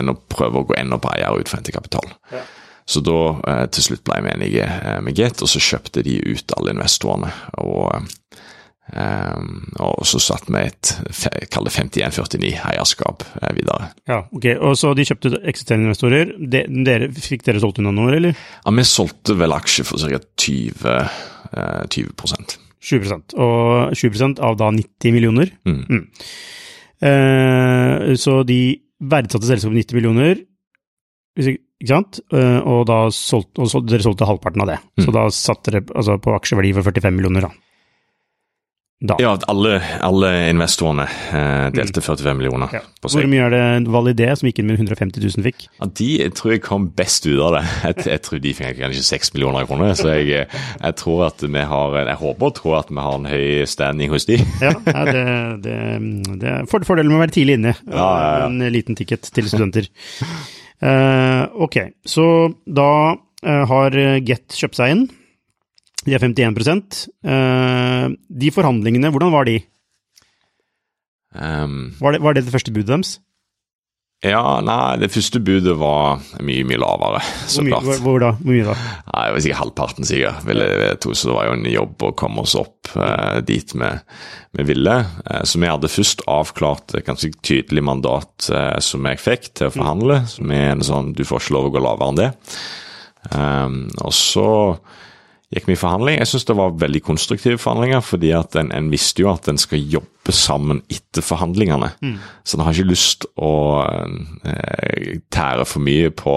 enn å prøve å gå enda bredere ut for hentekapital. Ja. Så da eh, til slutt ble vi enige eh, med Get, og så kjøpte de ut alle investorene. Og, eh, og så satt vi et kall det 51-49 eh, videre. Ja, ok. Og så de kjøpte eksisterende investorer. De, dere, fikk dere solgt unna noe, eller? Ja, vi solgte vel aksjer for ca. 20, eh, 20 20 Og 20% av da 90 millioner. Mm. Mm. Eh, så de verdsatte selskapet 90 millioner, ikke sant? Eh, og da solgte, og solgte, dere solgte halvparten av det. Mm. Så da satte dere altså, på aksjeverdi for 45 millioner, da. Da. Ja, alle, alle investorene eh, delte 45 mm. millioner ja. på seg. Hvor mye er det Validé, som gikk inn med 150 000, fikk? Ja, De tror jeg kom best ut av det. Jeg, jeg tror de fikk kanskje 6 millioner kroner. Så jeg, jeg, tror at vi har Jeg håper og tror at vi har en høy standing hos de. ja, det, det, det er fordelen med å være tidlig inne. Ja, en liten ticket til studenter. uh, ok, så da uh, har Get kjøpt seg inn. De er 51 uh, De forhandlingene, hvordan var de? Um, var, det, var, det, det første budet deres? Ja, nei, det første budet var mye, mye lavere, så hvor mye, klart. Hvor, hvor, da? Hvor mye da? Nei, jeg var sikkert halvparten, sikkert. Ville, to, så det var jo en jobb å komme oss opp uh, dit vi, vi ville. Uh, så vi hadde først avklart et ganske tydelig mandat uh, som jeg fikk til å forhandle. Mm. Som er en sånn du får ikke lov å gå lavere enn det. Um, og så gikk vi i forhandling. Jeg syns det var veldig konstruktive forhandlinger, fordi at en, en, visste jo at en skal jobbe sammen etter forhandlingene. Mm. Så en har ikke lyst å eh, tære for mye på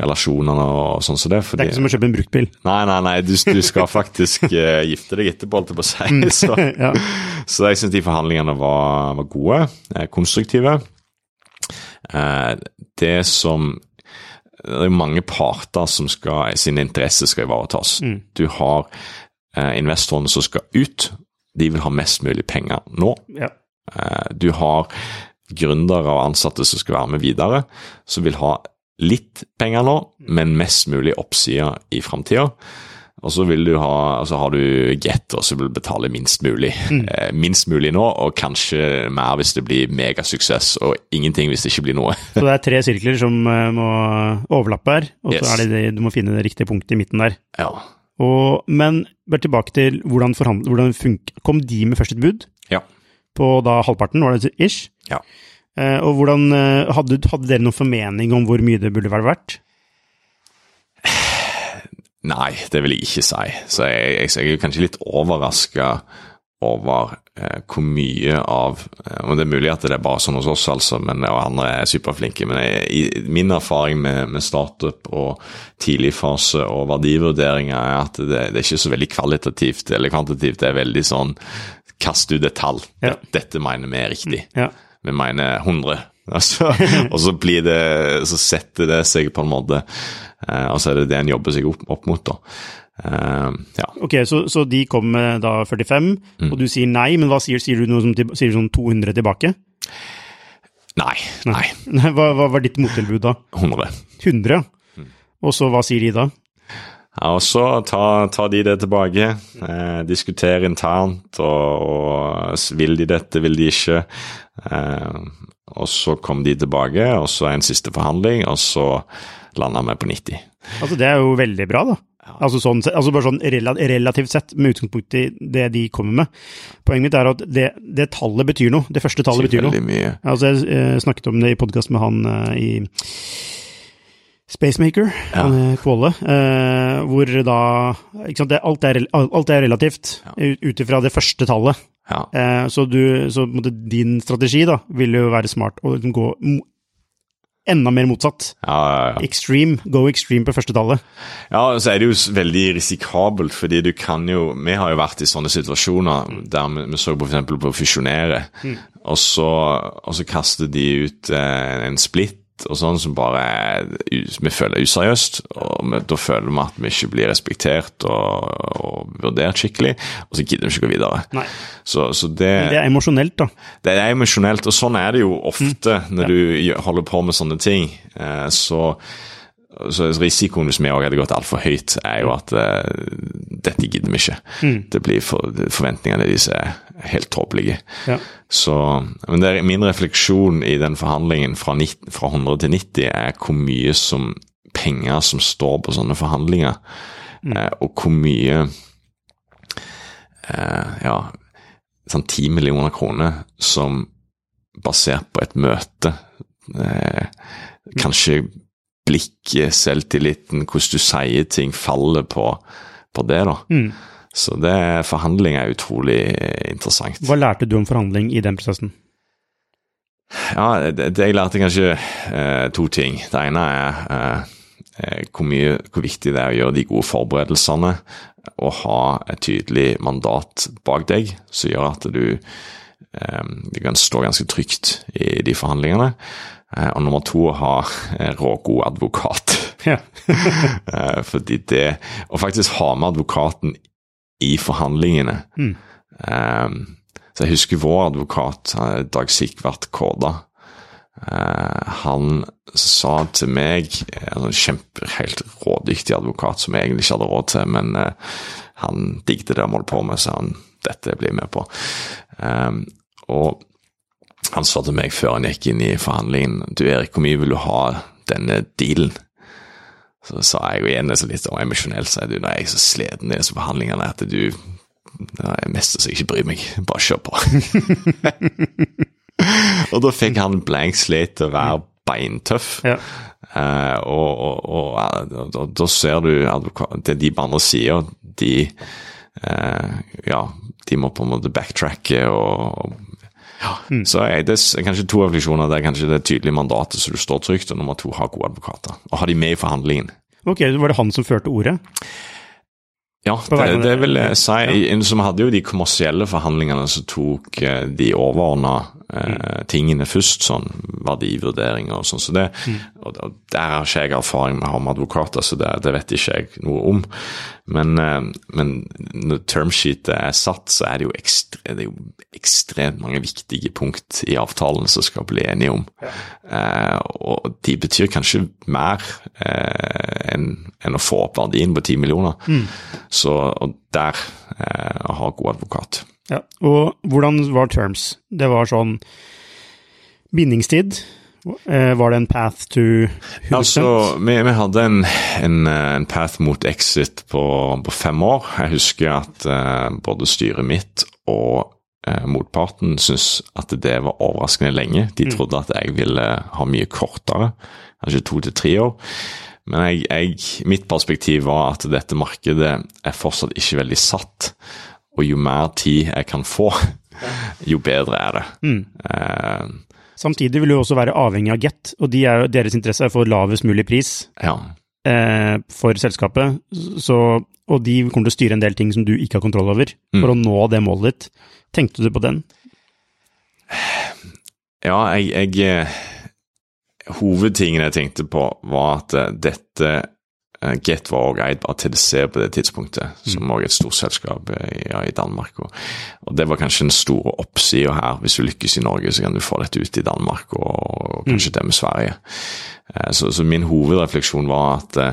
relasjonene og sånn som så det. Fordi, det er ikke som å kjøpe en bruktbil? Nei, nei, nei, du, du skal faktisk uh, [LAUGHS] gifte deg etterpå, holdt jeg på å si. Mm. [LAUGHS] [LAUGHS] Så, ja. så jeg syns de forhandlingene var, var gode, eh, konstruktive. Eh, det som det er mange parter som skal, sine interesser skal ivaretas. Mm. Du har eh, investorene som skal ut. De vil ha mest mulig penger nå. Ja. Eh, du har gründere og ansatte som skal være med videre, som vil ha litt penger nå, men mest mulig oppsider i framtida. Og så vil du ha, altså har du Get, og så vil du betale minst mulig. Mm. Eh, minst mulig nå, og kanskje mer hvis det blir megasuksess, og ingenting hvis det ikke blir noe. [LAUGHS] så det er tre sirkler som uh, må overlappe her, og yes. så er det, det du må finne det riktige punktet i midten der. Ja. Og, men bare tilbake til hvordan, hvordan Kom de med først et bud? Ja. På da halvparten, var det ish? Ja. Uh, og hvordan, hadde, hadde dere noen formening om hvor mye det burde være verdt? Nei, det vil jeg ikke si. Så jeg, jeg, jeg er kanskje litt overraska over eh, hvor mye av eh, Og det er mulig at det er bare sånn hos oss, altså, men, og andre er superflinke. Men jeg, i min erfaring med, med startup og tidligfase og verdivurderinger er at det, det, er ikke så veldig kvalitativt eller kvantitativt. Det er veldig sånn kast ut et tall. Ja. Dette mener vi er riktig. Ja. Vi mener 100. [LAUGHS] Altså, [LAUGHS] og så blir det Så setter det seg på en måte, og så er det det en jobber seg opp, opp mot, da. Eh, ja. Ok, så, så de kom med da 45, Mm. og du sier nei, men hva sier, sier du noe som sier du sånn 200 tilbake? Nei, nei. [LAUGHS] Hva, hva var ditt mottilbud da? 100. 100? Mm. Og så hva sier de da? Ja, og så tar ta de det tilbake, eh, diskuterer internt, og, og vil de dette, vil de ikke. Eh, og så kom de tilbake, og så en siste forhandling, og så landa meg på 90. Altså, det er jo veldig bra, da. Altså, sånn, altså bare sånn relativt sett, med utgangspunkt i det de kommer med. Poenget mitt er at det, det tallet betyr noe. Det første tallet betyr noe. Mye. Altså, jeg eh, snakket om det i podkast med han eh, i Spacemaker, eh, Kvåle, eh, hvor da ikke sant, det, alt, er, alt er relativt ja. ut ifra det første tallet. Ja. Eh, så du, så din strategi da, vil jo være smart å liksom gå enda mer motsatt. Ja, ja, ja. Extreme, go extreme på første tallet. Ja, så er det jo veldig risikabelt, fordi du kan jo Vi har jo vært i sånne situasjoner der vi, vi så f.eks. på å fusjonere, og, så, og så kaster de ut eh, en splitt og sånn som bare er, vi føler er useriøst. og vi, Da føler vi at vi ikke blir respektert og, og vurdert skikkelig, og så gidder vi ikke gå videre. Så, så det, Det er emosjonelt, da. det er emosjonelt, og sånn er det jo ofte når du holder på med sånne ting. Eh, Så, så risikoen hvis vi òg hadde gått altfor høyt, er jo at uh, dette gidder vi ikke. Det blir for, Forventningene deres er helt tåpelige. Ja. Så, men det er min refleksjon i den forhandlingen fra, 90, fra 100 til 90 er hvor mye som penger som står på sånne forhandlinger, eh, og hvor mye uh, ja, sånn 10 millioner kroner som basert på et møte eh, Kanskje blikket, selvtilliten, hvordan du sier ting, faller på, på det, da. Mm. Så det, forhandling er utrolig interessant. Hva lærte du om forhandling i den prosessen? Ja, det, det jeg lærte kanskje eh, to ting. Det ene er eh, eh, hvor, mye, hvor viktig det er å gjøre de gode forberedelsene og ha et tydelig mandat bak deg som gjør at du, eh, du kan stå ganske trygt i de forhandlingene. Eh, og nummer to, å ha eh, rågod advokat. Ja. [LAUGHS] Eh, fordi det Å faktisk ha med advokaten i forhandlingene Mm. eh, Så jeg husker vår advokat, Dag Sikvart Kåda. han sa til meg En sånn kjempe, helt rådyktig advokat som jeg egentlig ikke hadde råd til, men han digget det han holdt på med, så han dette blir jeg med på. Eh, og han sa til meg før han gikk inn i forhandlingen Du Erik, hvor mye vil du ha denne dealen? Så sa jeg jo igjen det så litt emosjonelt, så er du, når jeg er så sliten i disse forhandlingene at du det er mest så jeg ikke bryr meg. Bare kjør på. [LAUGHS] og da fikk han blank slate til å være beintøff. Ja. Uh, og, og, og da, da ser du det de på andre sida, de uh, Ja, de må på en måte backtracke og, og ja, Så jeg, det er kanskje to refleksjoner. Det er kanskje det tydelige mandatet så du står trygt, og nummer to, ha gode advokater. Og ha de med i forhandlingen. Ok, var det han som førte ordet? Ja, det, det vil jeg si. Ja. Vi hadde jo de kommersielle forhandlingene som tok eh, de overordna eh, tingene først, sånn verdivurderinger og sånn. Så det, og, og der har ikke jeg erfaring med å ha med advokater, så det, det vet ikke jeg noe om. Men, eh, men når termsheetet er satt, så er det jo, ekstre, det er jo ekstremt mange viktige punkt i avtalen som skal bli enige om. Eh, og de betyr kanskje mer eh, enn en å få opp verdien på 10 millioner. Så og der eh, å ha god advokat. Ja. Og hvordan var terms? Det var sånn bindingstid. Eh, var det en path to 100 Altså, vi, vi hadde en, en, eh, en path mot exit på, på fem år. Jeg husker at uh, både styret mitt og uh, motparten syntes at det var overraskende lenge. De trodde at jeg ville ha mye kortere, kanskje to til tre år. Men jeg, jeg, mitt perspektiv var at dette markedet er fortsatt ikke veldig satt. Og jo mer tid jeg kan få, jo bedre er det. Mm. Eh, Samtidig vil du også være avhengig av Get, og de er, deres interesse er å få lavest mulig pris ja. eh, for selskapet, så, og de kommer til å styre en del ting som du ikke har kontroll over, for å nå det målet ditt. Tenkte du på den? Ja, jeg, jeg eh, Hovedtingen jeg tenkte på, var at dette Get var også eid av TDC på det tidspunktet, som også er et stort selskap eh, ja, i Danmark. Og, og det var kanskje den store oppsida her. Hvis du lykkes i Norge, så kan du få dette ut i Danmark, og, og kanskje det med Sverige. Eh, Så, så min hovedrefleksjon var at eh,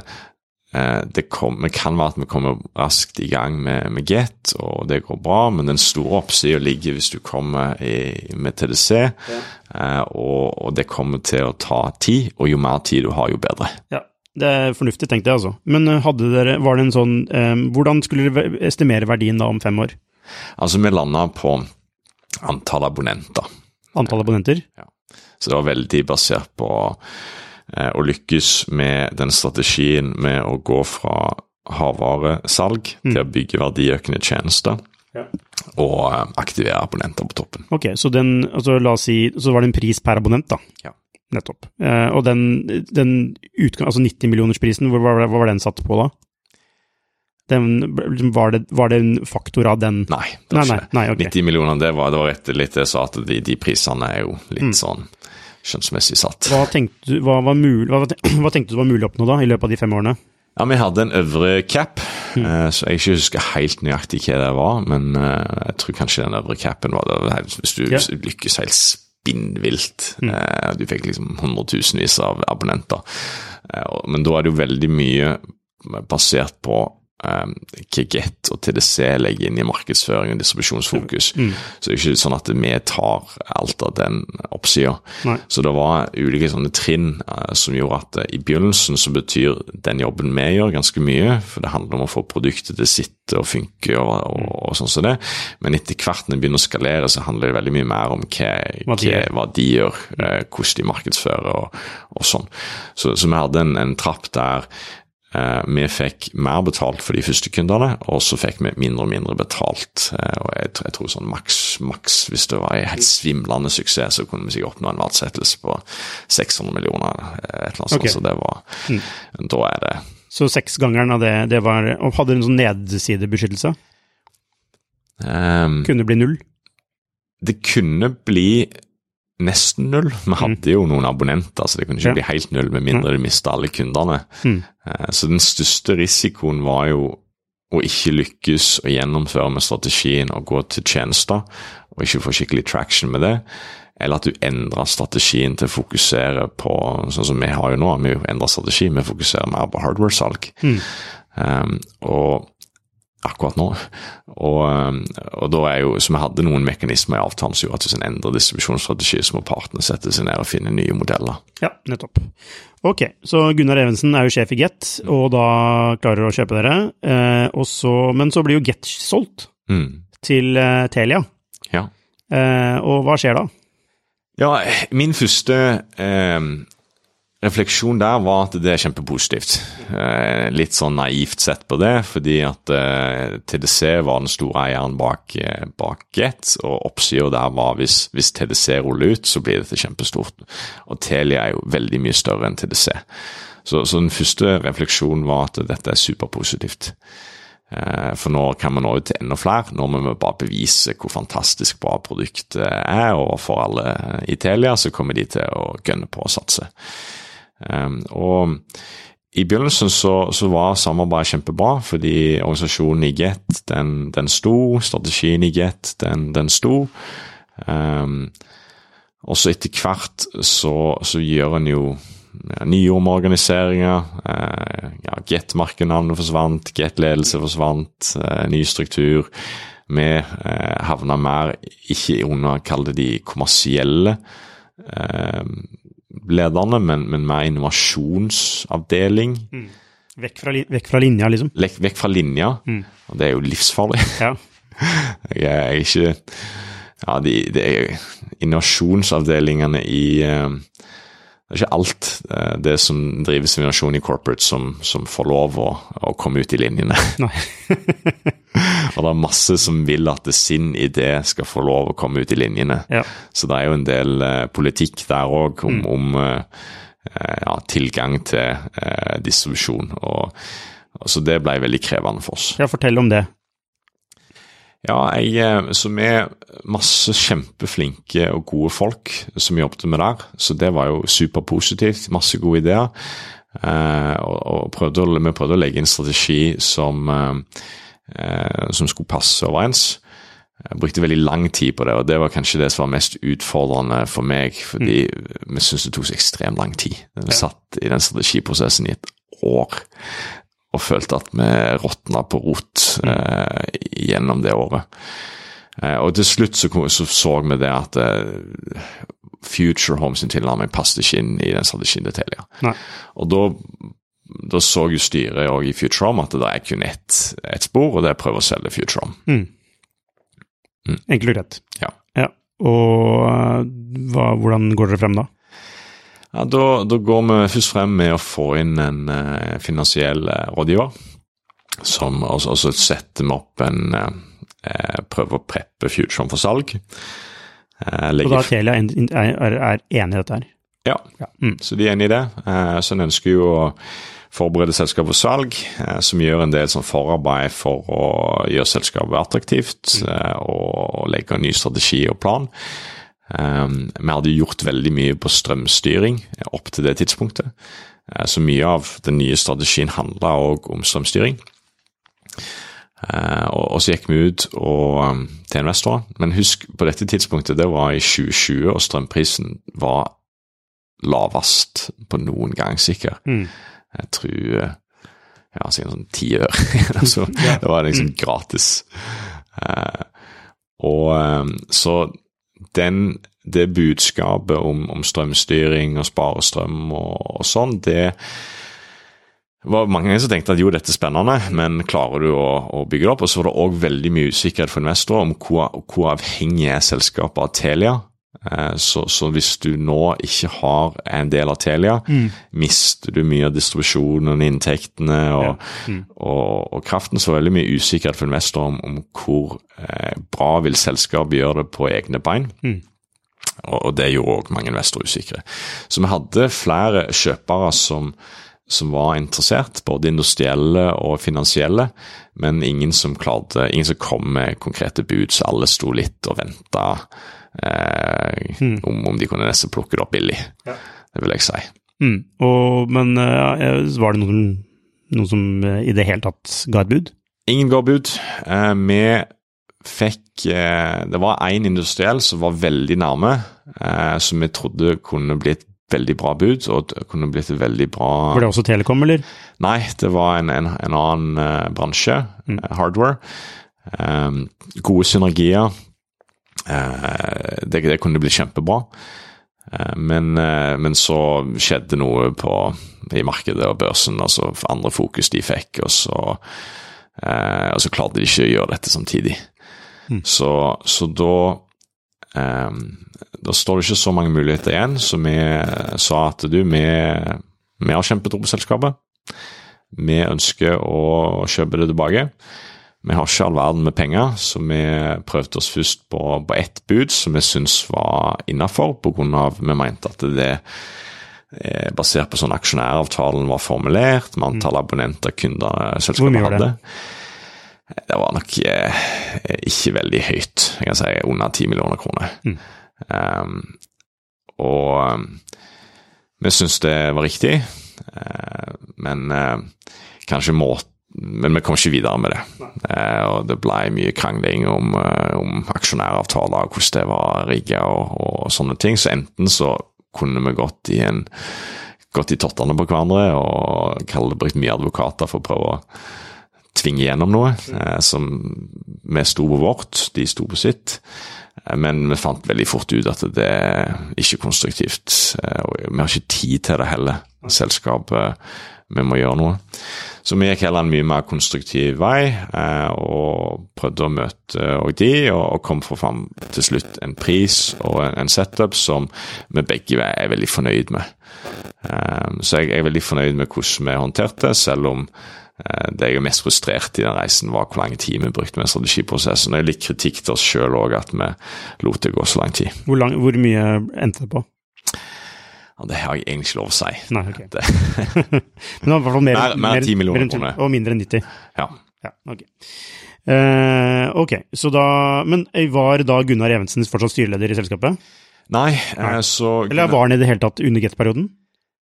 eh, det, kom, det kan være at vi kommer raskt i gang med, med Get, og det går bra, men den store oppsida ligger hvis du kommer i, med TDC, eh, og, og det kommer til å ta tid, og jo mer tid du har, jo bedre. Ja, det er fornuftig, tenkte jeg altså. Men eh, dere, var det en sånn eh, Hvordan skulle dere estimere verdien da om fem år? Altså, vi landa på antall abonnenter. Antall abonnenter? Så det var veldig basert på eh, å lykkes med den strategien med å gå fra hardvaresalg til å bygge verdiøkende tjenester. Ja. Og eh, aktivere abonnenter på toppen. Ok, så den, altså si, så var det en pris per abonnent da? Ja. Nettopp. Eh, og den, den utgang, altså 90-millionersprisen, hva, hva var den satt på da? Den, var, det, var det en faktor av den? Nei, det var nei, ikke nei, ok. 90 millioner, det var, det var rett litt det jeg sa, at de, de prisene er jo litt Mm. sånn skjønnsmessig satt. Hva tenkte, du, hva, hva, hva tenkte du var mulig å oppnå da, i løpet av de fem årene? Ja, vi hadde en øvre cap, Mm. eh, så jeg ikke husker helt nøyaktig hva det var, men eh, jeg tror kanskje den øvre capen var det, hvis du Ja. lykkes helt spinnvilt. Mm. eh, Du fikk liksom hundretusenvis av abonnenter. Eh, Men da er det jo veldig mye basert på eh, hva Get og TDC legger inn i markedsføring og distribusjonsfokus. Mm. Så det er ikke sånn at vi tar alt av den oppsida. Så det var ulike sånne trinn eh, som gjorde at eh, i begynnelsen så betyr den jobben vi gjør, ganske mye. For det handler om å få produktet til å sitte og funke og, og, og sånn som det. Men etter hvert når det begynner å skalere, så handler det veldig mye mer om hva, Hva de hva, hva de gjør, eh, hvordan de markedsfører og, og sånn. Så, så vi hadde en, en trapp der vi fikk mer betalt for de første kundene, og så fikk vi mindre og mindre betalt. Eh, og jeg, jeg tror sånn maks, maks, hvis det var en helt svimlende suksess, så kunne vi sikkert oppnå en verdsettelse på 600 millioner, eh, et eller annet okay. sånt. Så det var Da er det Så seksgangeren av det, det var, og hadde en sånn nedsidebeskyttelse? Um, Kunne det bli null? Det kunne bli nesten null. Vi hadde jo noen abonnenter, så det kunne ikke Ja. bli helt null med mindre de mista alle kundene. Mm. Eh, Så den største risikoen var jo å ikke lykkes å gjennomføre med strategien og gå til tjenester, og ikke få skikkelig traction med det. Eller at du endrer strategien til å fokusere på sånn som vi har jo nå, vi endret strategi, vi fokuserer mer på hardware-salg. Mm. Um, og akkurat nå. Og, um, og da er jo, så vi hadde noen mekanismer i avtalen som gjorde at hvis en endrer distribusjonsstrategi, så må partene sette seg ned og finne nye modeller. Ja, nettopp. Ok, så Gunnar Evensen er jo sjef i Get, og da klarer å kjøpe dere. Eh, så, men så blir jo Get solgt Mm. til eh, Telia. Ja. Eh, og hva skjer da? Ja, min første eh, refleksjon der var at det er kjempepositivt. Eh, litt sånn naivt sett på det, fordi at eh, TDC var den store eieren bak, eh, bak Get, og oppsida der var hvis, hvis TDC ruller ut, så blir dette kjempestort. Og Telia er jo veldig mye større enn TDC. Så, så den første refleksjonen var at dette er superpositivt. Eh, For nå kan vi nå ut til enda flere. Nå må vi bare bevise hvor fantastisk bra produktet er, og for alle i Telia så kommer de til å gønne på å satse. Um, Og i begynnelsen så, så var samarbeidet kjempebra, fordi organisasjonen i Get den, den sto, strategien i Get den, den sto. Um, og så etter hvert så, så gjør en jo ja, nye omorganiseringer. Uh, ja, Get-merkenavnet forsvant, Get-ledelse forsvant, uh, ny struktur. Vi uh, havna mer ikke under, kall det de kommersielle eh, lederne, men, men mer innovasjonsavdeling. Vekk fra, vekk fra linja, liksom? Lek, vekk fra linja, og det er jo livsfarlig. Ja. [LAUGHS] Jeg er ikke Ja, de, det er jo innovasjonsavdelingene i eh, Det er ikke alt eh, det som drives innovasjon i corporate som, som får lov å, å komme ut i linjene. Nei. [LAUGHS] [LAUGHS] Og det er masse som vil at sin idé skal få lov å komme ut i linjene. Ja. Så det er jo en del eh, politikk der òg om, om eh, ja, tilgang til eh, distribusjon. Og, og så det ble veldig krevende for oss. ja, fortell om det. Ja, jeg, så vi er masse kjempeflinke og gode folk som jobbet med der, så det var jo superpositivt. Masse gode ideer. Eh, og, og prøvde å, vi prøvde å legge en strategi som, som skulle passe overens. Jeg brukte veldig lang tid på det, og det var kanskje det som var mest utfordrende for meg, fordi vi syntes det tok så ekstremt lang tid. Vi satt i den strategiprosessen i et år og følte at vi råtna på rot eh, gjennom det året. Eh, og til slutt så, så så vi det at eh, Future Homes sin tilnærming passet ikke inn i den strategien til Telia. Og da, da så jo styret òg i Futurom at det er kun ett et spor, og det er å prøve å selge Futurom. Mm. Mm. Enkelt og greit. Ja. ja. Og hva, hvordan går dere frem da? Ja, da, da går vi først frem med å få inn en uh, finansiell uh, rådgiver. Som, og, og setter vi opp en uh, Prøver å preppe Futurom for salg. Og da Telia er, er, er enig i dette her? Ja, Ja. Mm. så de er enig i det. Så en ønsker jo å forberede selskapet salg, eh, som gjør en del sånn forarbeid for å gjøre selskapet attraktivt eh, og legge en ny strategi og plan. Eh, Vi hadde gjort veldig mye på strømstyring eh, opp til det tidspunktet. Så mye av den nye strategien handla òg om strømstyring. Og, så gikk vi ut og, um, til investorer. Men husk, på dette tidspunktet, det var i 2020, og strømprisen var lavest på noen gang, sikkert. Mm. Jeg tror eh, ja, sikkert sånn ti øre. [LAUGHS] altså, [LAUGHS] det var liksom gratis. Eh, og eh, så den, det budskapet om, om strømstyring og spare strøm og, og sånn, det var mange ganger som tenkte at jo, dette er spennende, men klarer du å, å bygge det opp? Og så var det òg veldig mye usikkerhet for investorer om hvor, hvor avhengig er selskapet av Telia. Eh, Så, så hvis du nå ikke har en del av Telia, mister du mye av distribusjonen, inntektene og, og, og kraften. Så veldig mye usikkerhet for investorer om, om hvor eh, bra vil selskapet gjøre det på egne bein. Og, og det gjorde òg mange investorer usikre. Så vi hadde flere kjøpere som, som var interessert, både industrielle og finansielle, men ingen som klarte, ingen som kom med konkrete bud, så alle sto litt og venta eh, om, om de kunne nesten plukke det opp billig. Det vil jeg si. Mm. Og, men uh, var det noen, noen som eh, i det hele tatt ga et bud? Ingen ga bud. Eh, vi fikk eh, Det var én industriell som var veldig nærme, som vi trodde kunne bli et veldig bra bud, og det kunne blitt et veldig bra Var det også Telekom, eller? Nei, det var en, en, en annen bransje, mm. hardware. Um, gode synergier. Eh, det, det kunne bli kjempebra. Eh, men, eh, men så skjedde noe på, i markedet og børsen, altså andre fokus de fikk, og så, eh, og så klarte de ikke å gjøre dette samtidig. Så, så da eh, Da står det ikke så mange muligheter igjen, så vi sa at du, vi, vi har kjempetro på selskapet. Vi ønsker å kjøpe det tilbake. Vi har ikke all verden med penger, så vi prøvde oss først på, på ett bud som vi syntes var innafor, pga. vi mente at det eh, basert på sånn aksjonæravtalen var formulert, med antall abonnenter, kunder selskapet hadde. det? hadde. Det var nok eh, ikke veldig høyt, jeg kan si under 10 millioner kroner. Um, og vi syntes det var riktig, uh, men uh, kanskje må men vi kom ikke videre med det. Eh, og det ble mye krangling om, eh, om aksjonæravtaler hvordan det var rigga og, og sånne ting. Så enten så kunne vi gått i en gått i tottene på hverandre og kalle det brukt mye advokater for å prøve å tvinge gjennom noe eh, som vi sto på vårt, de sto på sitt. Eh, Men vi fant veldig fort ut at det er ikke konstruktivt. eh, Og vi har ikke tid til det heller. Selskapet Vi må gjøre noe. Så vi gikk heller en mye mer konstruktiv vei eh, og prøvde å møte og de, og, kom for fram til slutt en pris og en, setup som vi begge er veldig fornøyd med. Eh, så jeg er veldig fornøyd med hvordan vi håndterte, det, selv om Eh, det jeg er mest frustrert i den reisen, var hvor lang tid vi brukte med strategiprosessen. Og litt kritikk til oss sjøl òg, at vi lot det gå så lang tid. Hvor, lang, hvor mye endte det på? Ja, det har jeg egentlig ikke lov å si. Nei, ok. Det, [LAUGHS] Men det var i hvert fall mer, Mer- mer 10 millioner mer kroner. Og mindre enn 90. ja. Ja, ok. Uh, ok, så da Men var da Gunnar Evensen fortsatt styreleder i selskapet? Nei, Nei. eh, så Eller var han i det hele tatt under Get-perioden?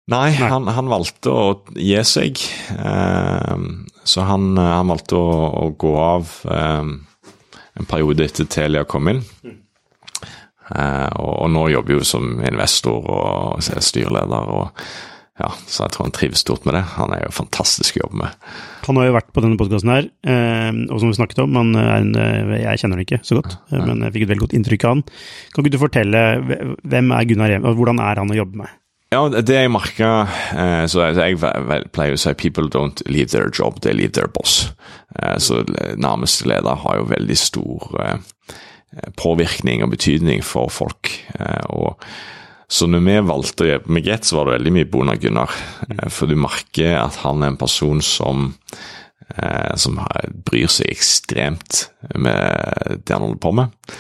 Nei, Nei. Han, han valgte å gi seg. Uh, så han, han valgte å, å gå av eh, en periode etter Telia kom inn. Eh, og, og nå jobber jo som investor og styreleder, og ja, så jeg tror han trives stort med det. Han er jo fantastisk å jobbe med. Han har jo vært på denne podkasten her, eh, og som vi snakket om, han en, eh, jeg kjenner han ikke så godt, eh, men jeg fikk et veldig godt inntrykk av han. Kan ikke du fortelle hvem er Gunnar Rem, og hvordan er han å jobbe med? Ja, det jeg merka eh, Så jeg, pleier å si people don't leave their job, they leave their boss. Eh, så nærmeste leder har jo veldig stor eh, påvirkning og betydning for folk. Eh, og så når vi valgte å jobbe med Get, så var det veldig mye Bona Gunnar. Eh, For du merker at han er en person som eh, som bryr seg ekstremt med det han holder på med.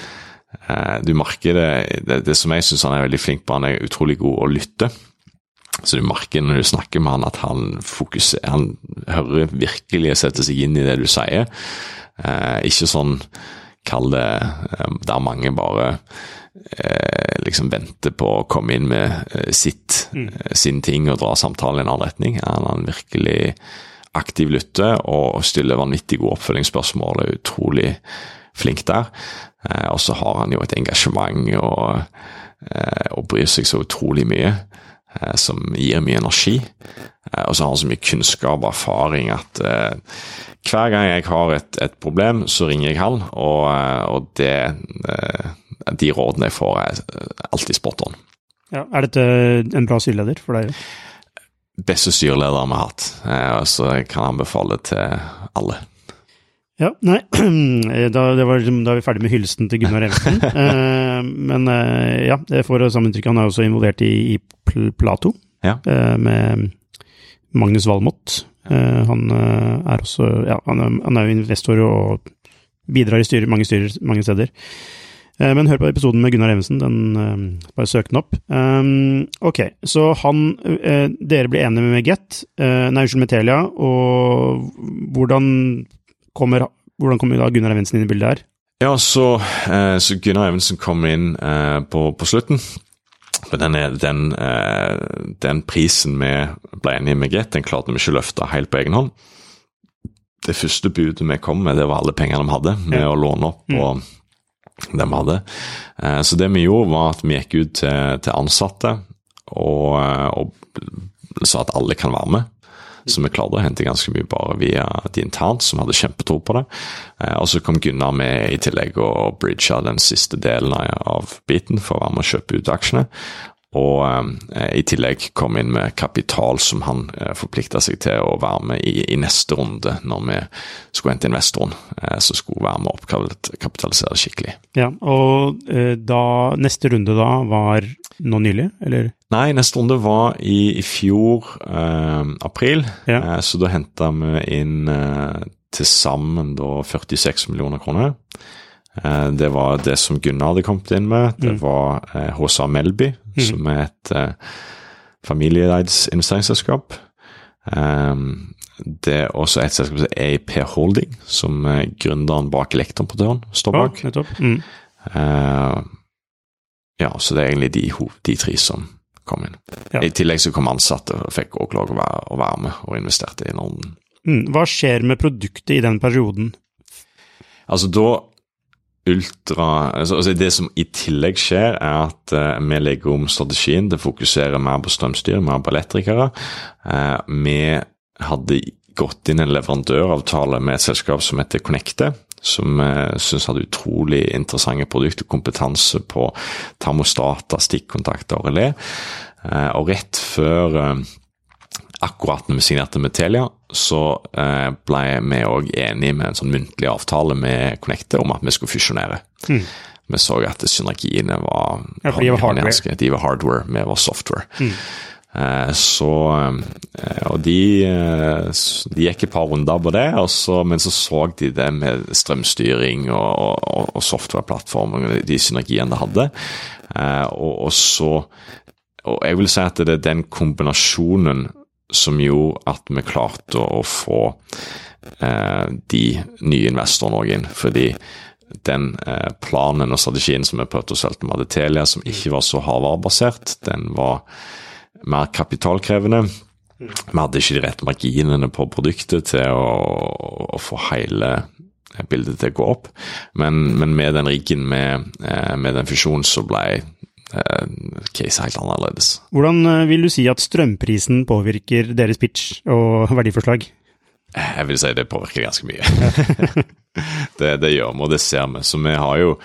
Eh, Du merker det, det, det som jeg syns han er veldig flink på, han er utrolig god å lytte. Så du merker når du snakker med han at han fokuserer, han hører virkelig og setter seg inn i det du sier. Eh, ikke sånn, kall det, eh, der mange bare eh, liksom venter på å komme inn med eh, sitt, mm. sin ting og dra samtalen i en annen retning. Han en virkelig aktiv lytter og stiller vanvittig gode oppfølgingsspørsmål, er utrolig flink der. Eh, og så har han jo et engasjement og, eh, og bryr seg så utrolig mye, eh, som gir mye energi. Eh, og så har han så mye kunnskap og erfaring at eh, hver gang jeg har et, et problem, så ringer jeg han, og, eh, og det, eh, de rådene jeg får, er eh, alltid spot on. Ja, er dette en bra styreleder for deg? Beste styreleder vi har hatt, eh, så jeg kan anbefale til alle. Ja, nei, [CLEARS THROAT] da, det var, liksom- da er vi ferdig med hyllesten til Gunnar Evensen. [LAUGHS] Eh, men eh, ja, jeg får samme inntrykk. Han er også involvert i, i Pl- Plato, Ja. eh, med Magnus Valmot. Eh, han eh, er også Ja, han er, han er jo investor og bidrar i styrer, mange styrer mange steder. Eh, Men hør på episoden med Gunnar Evensen, den, bare søk den opp. Um, ok, så han Dere blir enige med Get, nei, unnskyld, med Telia, og hvordan kommer, hvordan kommer da Gunnar Evensen inn i bildet her? Ja, så, eh, så Gunnar Evensen kom inn eh, på, på slutten. Men den, er- den, eh, den prisen vi ble enige med Get, den klarte vi ikke å løfte helt på egen hånd. Det første budet vi kom med, det var alle pengene vi hadde, med Ja. å låne opp og det vi hadde. Så det vi gjorde, var at vi gikk ut til, til ansatte og, og sa at alle kan være med. Så vi klarte å hente ganske mye bare via de internt, som hadde kjempetro på det. Eh, og så kom Gunnar med i tillegg og bridga den siste delen av biten for å være med å kjøpe ut aksjene. Og eh, i tillegg kom inn med kapital som han eh, forplikta seg til å være med i, i neste runde, når vi skulle hente investoren. Eh, som skulle være med å oppkapitalisere skikkelig. Ja, og eh, da, neste runde da var nå nylig, eller? Nei, neste runde var i, i fjor eh, april, Ja. eh, så da henta vi inn til sammen da 46 millioner kroner. Det var det som Gunnar hadde kommet inn med. Det Mm. var HSA Melby, som er et uh, familieeid investeringsselskap. Um, det er også et selskap som er EIP Holding, som uh, gründeren bak Elektronportøren står bak. Nettopp. Mm. uh, ja, så det er egentlig de, de tre som kom inn. Ja. I tillegg så kom ansatte og fikk også lov å være, å være med og investerte i Norden. Mm. Hva skjer med produktet i den perioden? Altså da Ultra altså, altså Det som i tillegg skjer, er at uh, vi legger om strategien til å fokusere mer på strømstyr, mer på elektrikere. Uh, vi hadde gått inn en leverandøravtale med et selskap som heter Connecte, som uh, syns hadde utrolig interessante produkter og kompetanse på termostater, stikkontakter og relé. Eh, og rett før eh, akkurat når vi signerte med Telia, så eh, ble vi òg enige med en sånn muntlig avtale med Connecte om at vi skulle fusjonere. Mm. Vi så at synergiene var Ja, de var hardware. De var hardware, vi var software. Mm. Så, og de, de gikk et par runder på det, så, men så så de det med strømstyring og, og, og softwareplattform og de synergiene det hadde. Og, og, så Og jeg vil si at det er den kombinasjonen som gjorde at vi klarte å få de nye investorene òg inn. Fordi den eh, planen og strategien som vi prøvde å selge med Telia, som ikke var så hardvarebasert, den var mer kapitalkrevende. Vi hadde ikke de rette marginene på produktet til å, å få hele bildet til å gå opp. Men, men med den riggen, med, eh, med den fusjonen, så ble eh, case helt annerledes. Hvordan vil du si at strømprisen påvirker deres pitch og verdiforslag? Jeg vil si det påvirker ganske mye. [LAUGHS] [LAUGHS] det, det, gjør vi, og det ser vi. Så vi har jo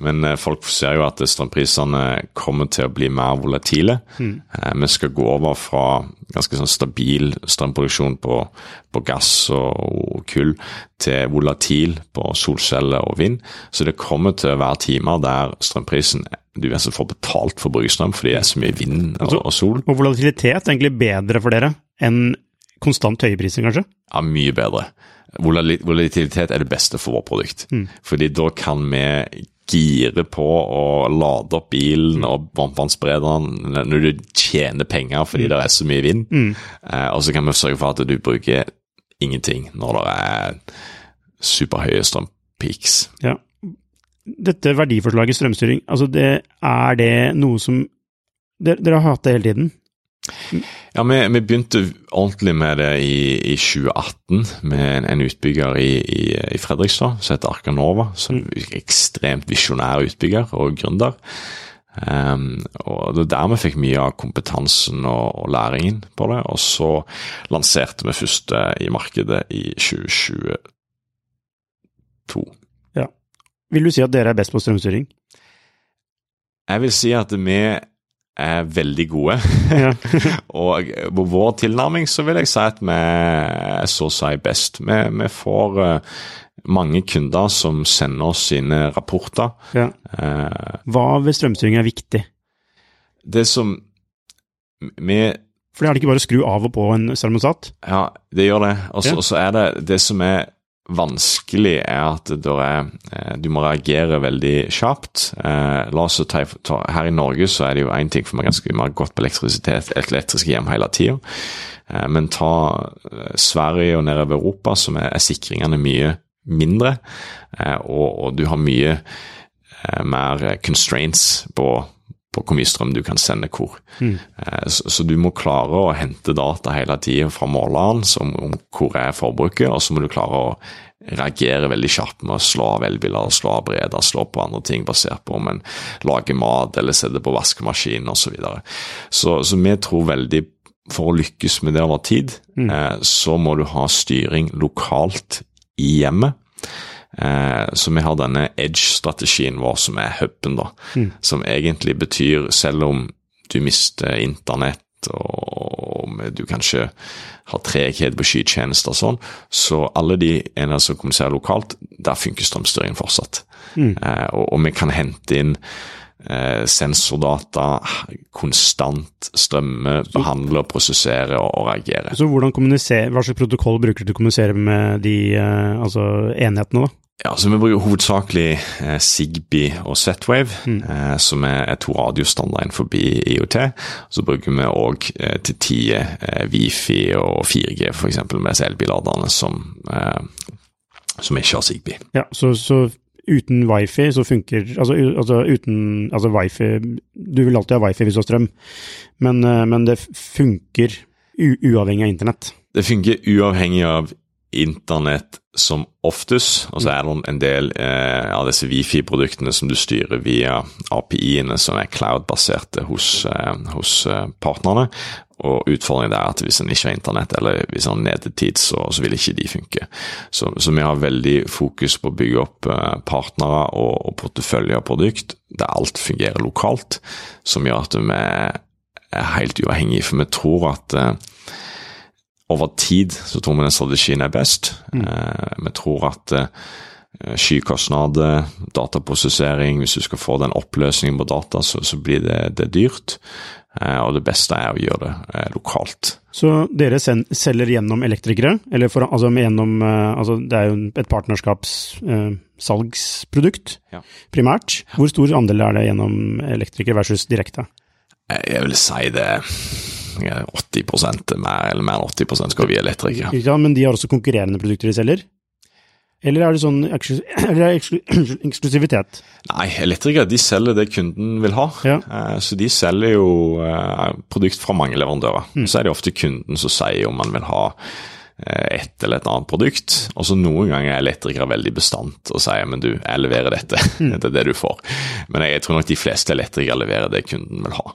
Men folk ser jo at strømprisene kommer til å bli mer volatile. Mm. Vi skal gå over fra ganske sånn stabil strømproduksjon på, på gass og, og, kull til volatil på solceller og vind. Så det kommer til å være timer der strømprisen du nesten får betalt for å bruke strøm fordi det er så mye vind og, og sol. Og volatilitet er egentlig bedre for dere enn konstant høye priser, kanskje? Ja, mye bedre. Volatilitet er det beste for vårt produkt. Mm. Fordi da kan vi gire på å lade opp bilen og varmtvannsberederen når du tjener penger fordi mm. det er så mye vind. Mm. Eh, og så kan vi sørge for at du bruker ingenting når det er superhøye strømpeaks. Ja. Dette verdiforslaget strømstyring, altså det, er det noe som Dere, dere har hatt det hele tiden? Ja, vi, vi, begynte ordentlig med det i, i 2018 med en, en utbygger i, i, i, Fredrikstad som heter Arcanova. Som er ekstremt visjonær utbygger og gründer. Um, og Det var der vi fikk mye av kompetansen og, og, læringen på det. Og så lanserte vi først i markedet i 2022. Ja. Vil du si at dere er best på strømstyring? Jeg vil si at vi er veldig gode. [LAUGHS] Og på vår tilnærming så vil jeg si at vi er så å si best. Vi, vi, får uh, mange kunder som sender oss sine rapporter. Ja. Uh, Hva ved strømstyring er viktig? Det som vi For det er det ikke bare å skru av og på en sermosat? Ja, det gjør det. Og så ja. er det det som er vanskelig er at er, eh, du må reagere veldig kjapt. Eh, la oss ta, ta, Her i Norge så er det jo én ting, for vi har ganske mye godt på elektrisitet, elektriske hjem hele tida. Eh, men ta Sverige og nedover Europa, som er, er sikringene mye mindre, og, og, du har mye mer constraints på på hvor mye strøm du kan sende hvor. Mm. Så, så, du må klare å hente data hele tida fra måleren om hvor er forbruket, og så må du klare å reagere veldig kjapt med å slå av elbiler, slå av breder, slå på andre ting basert på om en lager mat eller setter på vaskemaskinen osv. Så, videre. så Så vi tror veldig for å lykkes med det over tid, mm. eh, så må du ha styring lokalt i hjemmet. Eh, så vi har denne edge-strategien vår som er huben, da. Mm. Som egentlig betyr, selv om du mister internett og du kanskje har treghet på skytjenester og sånn, så alle de enhetene som kommuniserer lokalt, der funker strømstyringen fortsatt. Mm. Eh, og, og, vi kan hente inn eh, sensordata, konstant strømme, behandle, prosessere og, og reagere. Så hvordan Hva slags protokoll bruker du til å kommunisere med de eh, altså enhetene? da? Ja, så Vi bruker hovedsakelig eh, Zigbee og Z-Wave, mm. eh, som er, er to radiostandarder forbi IOT. Så bruker vi òg eh, til tider eh, Wifi og 4G, f.eks. med elbilladerne som, eh, som ikke har Sigby. Ja, så, så uten wifi så funker Altså, altså uten altså wifi Du vil alltid ha wifi hvis du har strøm, men, eh, men det funker uavhengig av internett? Det funker uavhengig av internett som oftest, og så er det en del eh, av disse Wifi-produktene som du styrer via API-ene som er cloud-baserte hos, eh, hos eh, partnerne. Og utfordringen er at hvis en ikke har internett, eller hvis en har nedetid, så, så vil ikke de funke. Så, så, vi har veldig fokus på å bygge opp eh, partnere og, og portefølje av produkt der alt fungerer lokalt, som gjør at vi er helt uavhengige. For vi tror at eh, over tid så tror vi den strategien er best. Mm. Eh, vi tror at eh, eh, skykostnader, dataprosessering. Hvis du skal få den oppløsningen på data, så, så blir det, det dyrt. Eh, og det beste er å gjøre det eh, lokalt. Så dere selger gjennom elektrikere? Eller for, altså gjennom, eh, altså det er jo et partnerskapssalgsprodukt, ja. primært. Hvor stor andel er det gjennom elektrikere versus direkte? Jeg vil si det 80% mer, eller mer enn 80% skal vi elektrikere. Ja, men de har også konkurrerende produkter de selger? Eller er det sånn [CLEARS THROAT] eller [CLEARS THROAT] eksklusivitet? Nei, elektrikere de selger det kunden vil ha. Ja. Eh, så de selger jo eh, produkt fra mange leverandører. Mm. Så er det ofte kunden som sier om man vil ha eh, et eller et annet produkt. Og så noen ganger er elektrikere veldig bestandt og sier men du, jeg leverer dette. Mm. [LAUGHS] det er det du får. Men jeg tror nok de fleste elektrikere leverer det kunden vil ha.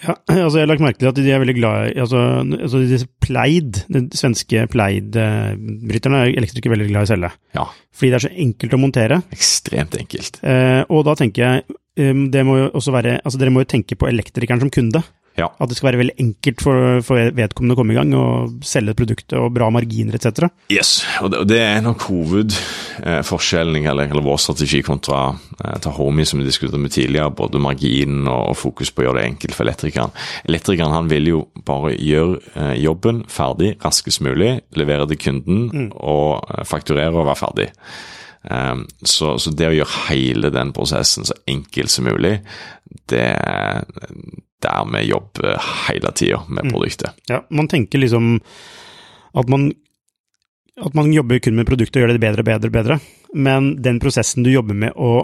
Ja, [CLEARS THROAT] altså jeg har lagt merke til at de er veldig glad i altså, altså disse Pleid, de svenske Pleid-bryterne, er elektrikere veldig glad i å selge. Ja. Fordi det er så enkelt å montere. Ekstremt enkelt. Eh, og da tenker jeg, um, det må jo også være Altså dere må jo tenke på elektrikeren som kunde. Ja. At det skal være veldig enkelt for, for vedkommende å komme i gang og selge produktet og bra marginer etc. Yes, og det, og det er nok hovedforskjellen eh, eller, eller, vår strategi kontra eh, Tahomi, som vi diskuterte med tidligere. Både marginen og, og, fokus på å gjøre det enkelt for elektrikeren. Elektrikeren han vil jo bare gjøre eh, jobben ferdig raskest mulig, levere til kunden mm. og eh, fakturere og være ferdig. Um, så, så, det å gjøre hele den prosessen så enkel som mulig, det, der vi jobber hele tida med mm. produktet. Ja, man tenker liksom at man, at man jobber kun med produktet og gjør det bedre og bedre og bedre, men den prosessen du jobber med å,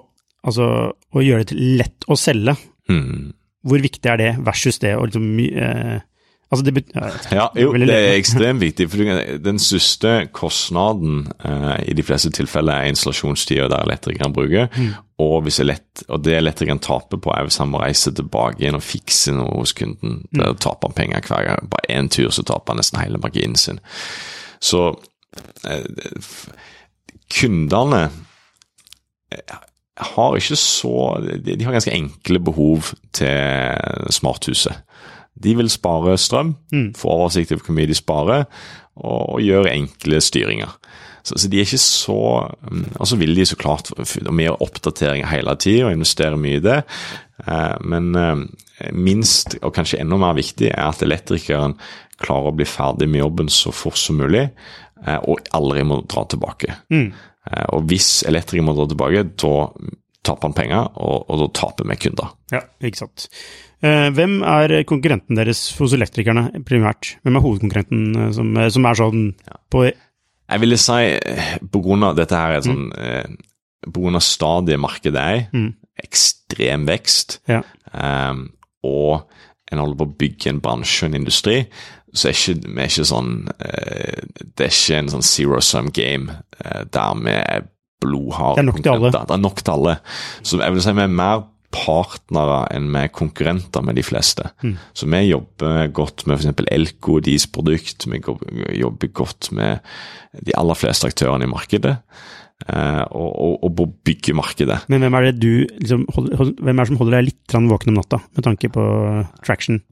altså, å gjøre det lett å selge, mm. hvor viktig er det versus det å liksom eh, Altså det ja, jo, det er ekstremt viktig. for Den største kostnaden uh, i de fleste tilfeller er installasjonstida der elektrikeren bruker. Mm. Og, hvis lett, og det elektrikeren taper på, er hvis han må reise tilbake igjen og fikse noe hos kunden. Mm. Der taper han penger hver gang. Bare én tur så taper han nesten hele marginen sin. Så uh, kundene uh, har ikke så de, de har ganske enkle behov til smarthuset. De vil spare strøm, mm. få oversikt over hvor mye de sparer, og, og gjøre enkle styringer. Så, så, de er ikke så mm, Og så vil de så klart mer oppdateringer hele tida og investere mye i det. Eh, men eh, minst, og kanskje enda mer viktig, er at elektrikeren klarer å bli ferdig med jobben så fort som mulig, eh, og aldri må dra tilbake. Mm. Og hvis elektrikeren må dra tilbake, da taper han penger, og, og da taper vi kunder. Ja, ikke sant. Eh, hvem er konkurrenten deres hos elektrikerne, primært? Hvem er hovedkonkurrenten eh, som, eh, som er sånn på Jeg ville si, på grunn av dette her er sånn mm. På grunn av stadiet markedet er i, mm. ekstrem vekst, ja. um, og en holder på å bygge en bransje og en industri, så er ikke, vi er ikke sånn Det er ikke en sånn zero sum game der vi er blodharde. Er alle. Det er nok til alle. Så jeg vil si vi er mer partnere enn vi er konkurrenter med de fleste. Mm. Så vi jobber godt med f.eks. Elko og deres produkt. Vi jobber godt med de aller fleste aktørene i markedet. Eh, og, og, og bygge markedet. Men hvem er det du liksom, hvem er det som holder deg litt våken om natta, med tanke på traction?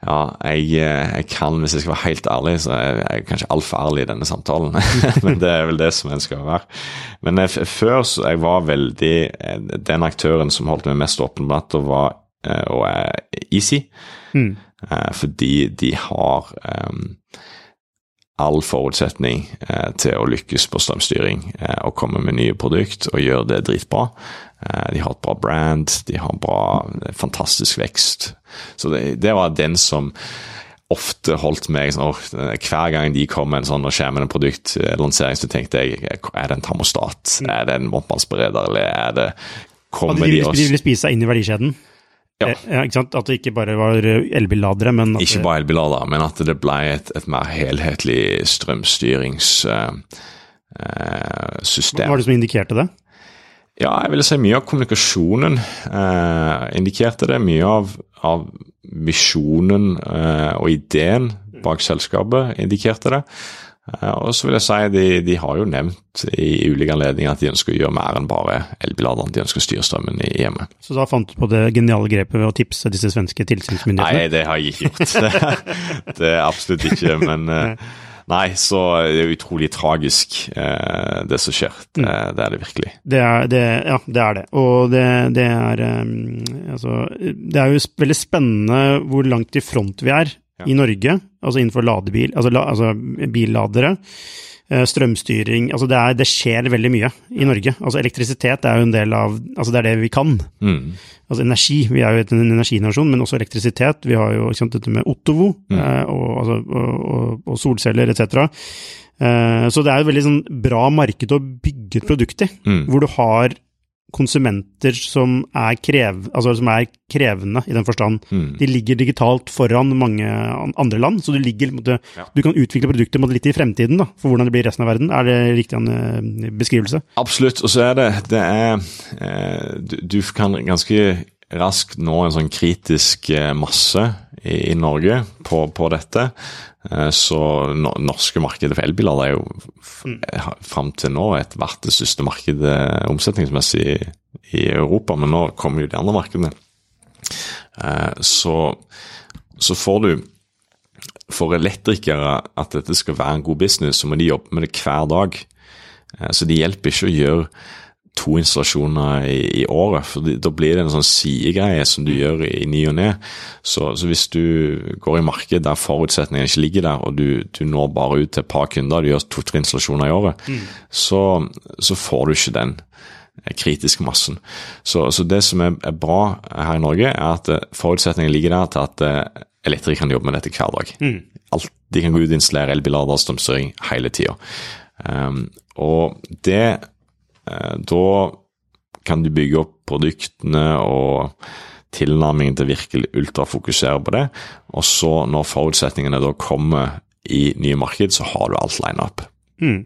Ja, jeg, eh, jeg, kan, hvis jeg skal være helt ærlig, så er jeg kanskje altfor ærlig i denne samtalen. [LAUGHS] Men det er vel det som en skal være. Men jeg, før så jeg var veldig eh, Den aktøren som holdt meg mest åpen på natta, var eh, og er Easy. Mm. Fordi de har um, all forutsetning eh, til å lykkes på strømstyring eh, og komme med nye produkt og gjøre det dritbra. Eh, de har et bra brand, de har bra, fantastisk vekst. Så det, det var den som ofte holdt meg sånn, Hver gang de kom med en sånn og skjer med en produktlansering, så tenkte jeg er det en termostat, mm. er det en varmtvannsbereder, eller er det Kommer de, de, de ville spise seg inn i verdikjeden? Ja. Eh, ja. ikke sant? At det ikke bare var elbilladere, men at Ikke bare elbilladere, men at det ble et, et mer helhetlig strømstyringssystem. Uh, Hva var det som indikerte det? Ja, jeg ville si mye av kommunikasjonen uh, indikerte det. Mye av, av visjonen uh, og ideen bak selskapet indikerte det. Eh, og så vil jeg si de, de har jo nevnt i ulike anledninger at de ønsker å gjøre mer enn bare elbiladene. De ønsker å styre strømmen i hjemmet. Så da fant du på det geniale grepet ved å tipse disse svenske tilsynsmyndighetene? Nei, det har jeg ikke gjort. [LAUGHS] Det, det er absolutt ikke. Men, eh, Nei, så det er utrolig tragisk, eh, det som skjer. Det, Mm. det er det virkelig. Det er det, ja, det er det. Og det, det er Altså, det er jo veldig spennende hvor langt i front vi er Ja. i Norge, altså innenfor ladebil, altså, la, altså billadere. eh, Strømstyring Altså, det, er, det skjer veldig mye i Norge. Altså, elektrisitet er jo en del av Altså, det er det vi kan. Mm. Altså energi, vi er jo en energinasjon, men også elektrisitet. Vi har jo sant, dette med Ottovo mm. og, altså, og, og, og solceller etc. Eh, så det er jo et veldig sånn bra marked å bygge et produkt i, Mm. hvor du har konsumenter som er, krev, altså som er krevende i den forstand. Mm. De ligger digitalt foran mange andre land, så du, ligger, måte, Ja. du kan utvikle produktet måte litt i fremtiden da, for hvordan det blir i resten av verden. Er det riktig en beskrivelse? Absolutt. Og så er det Det er eh, du, du kan ganske raskt nå en sånn kritisk eh, masse i, i Norge på, på dette. Eh, så no, norske markedet for elbiler er jo f- fram til nå et vært det største markedet omsetningsmessig i, i Europa, men nå kommer jo de andre markedene. Eh, så, så får du for elektrikere at dette skal være en god business, så må de jobbe med det hver dag. Eh, Så det hjelper ikke å gjøre to installasjoner i, i året, for da blir det en sånn sidegreie som du gjør i ny og ne. Så, så hvis du går i marked der forutsetningene ikke ligger der, og du, du når bare ut til et par kunder, du gjør to-tre installasjoner i året, så, så får du ikke den eh, kritiske massen. Så, så det som er, er bra her i Norge, er at forutsetningen forutsetningene ligger der til at eh, elektrikere kan jobbe med dette hver dag. Alt, de kan gå ut og installere elbillader og strømstyring hele tida. Um, og det eh, Da kan du bygge opp produktene og tilnærmingen til virkelig ultrafokusere på det. Og så, når forutsetningene da kommer i nye marked, så har du alt line up. Mm.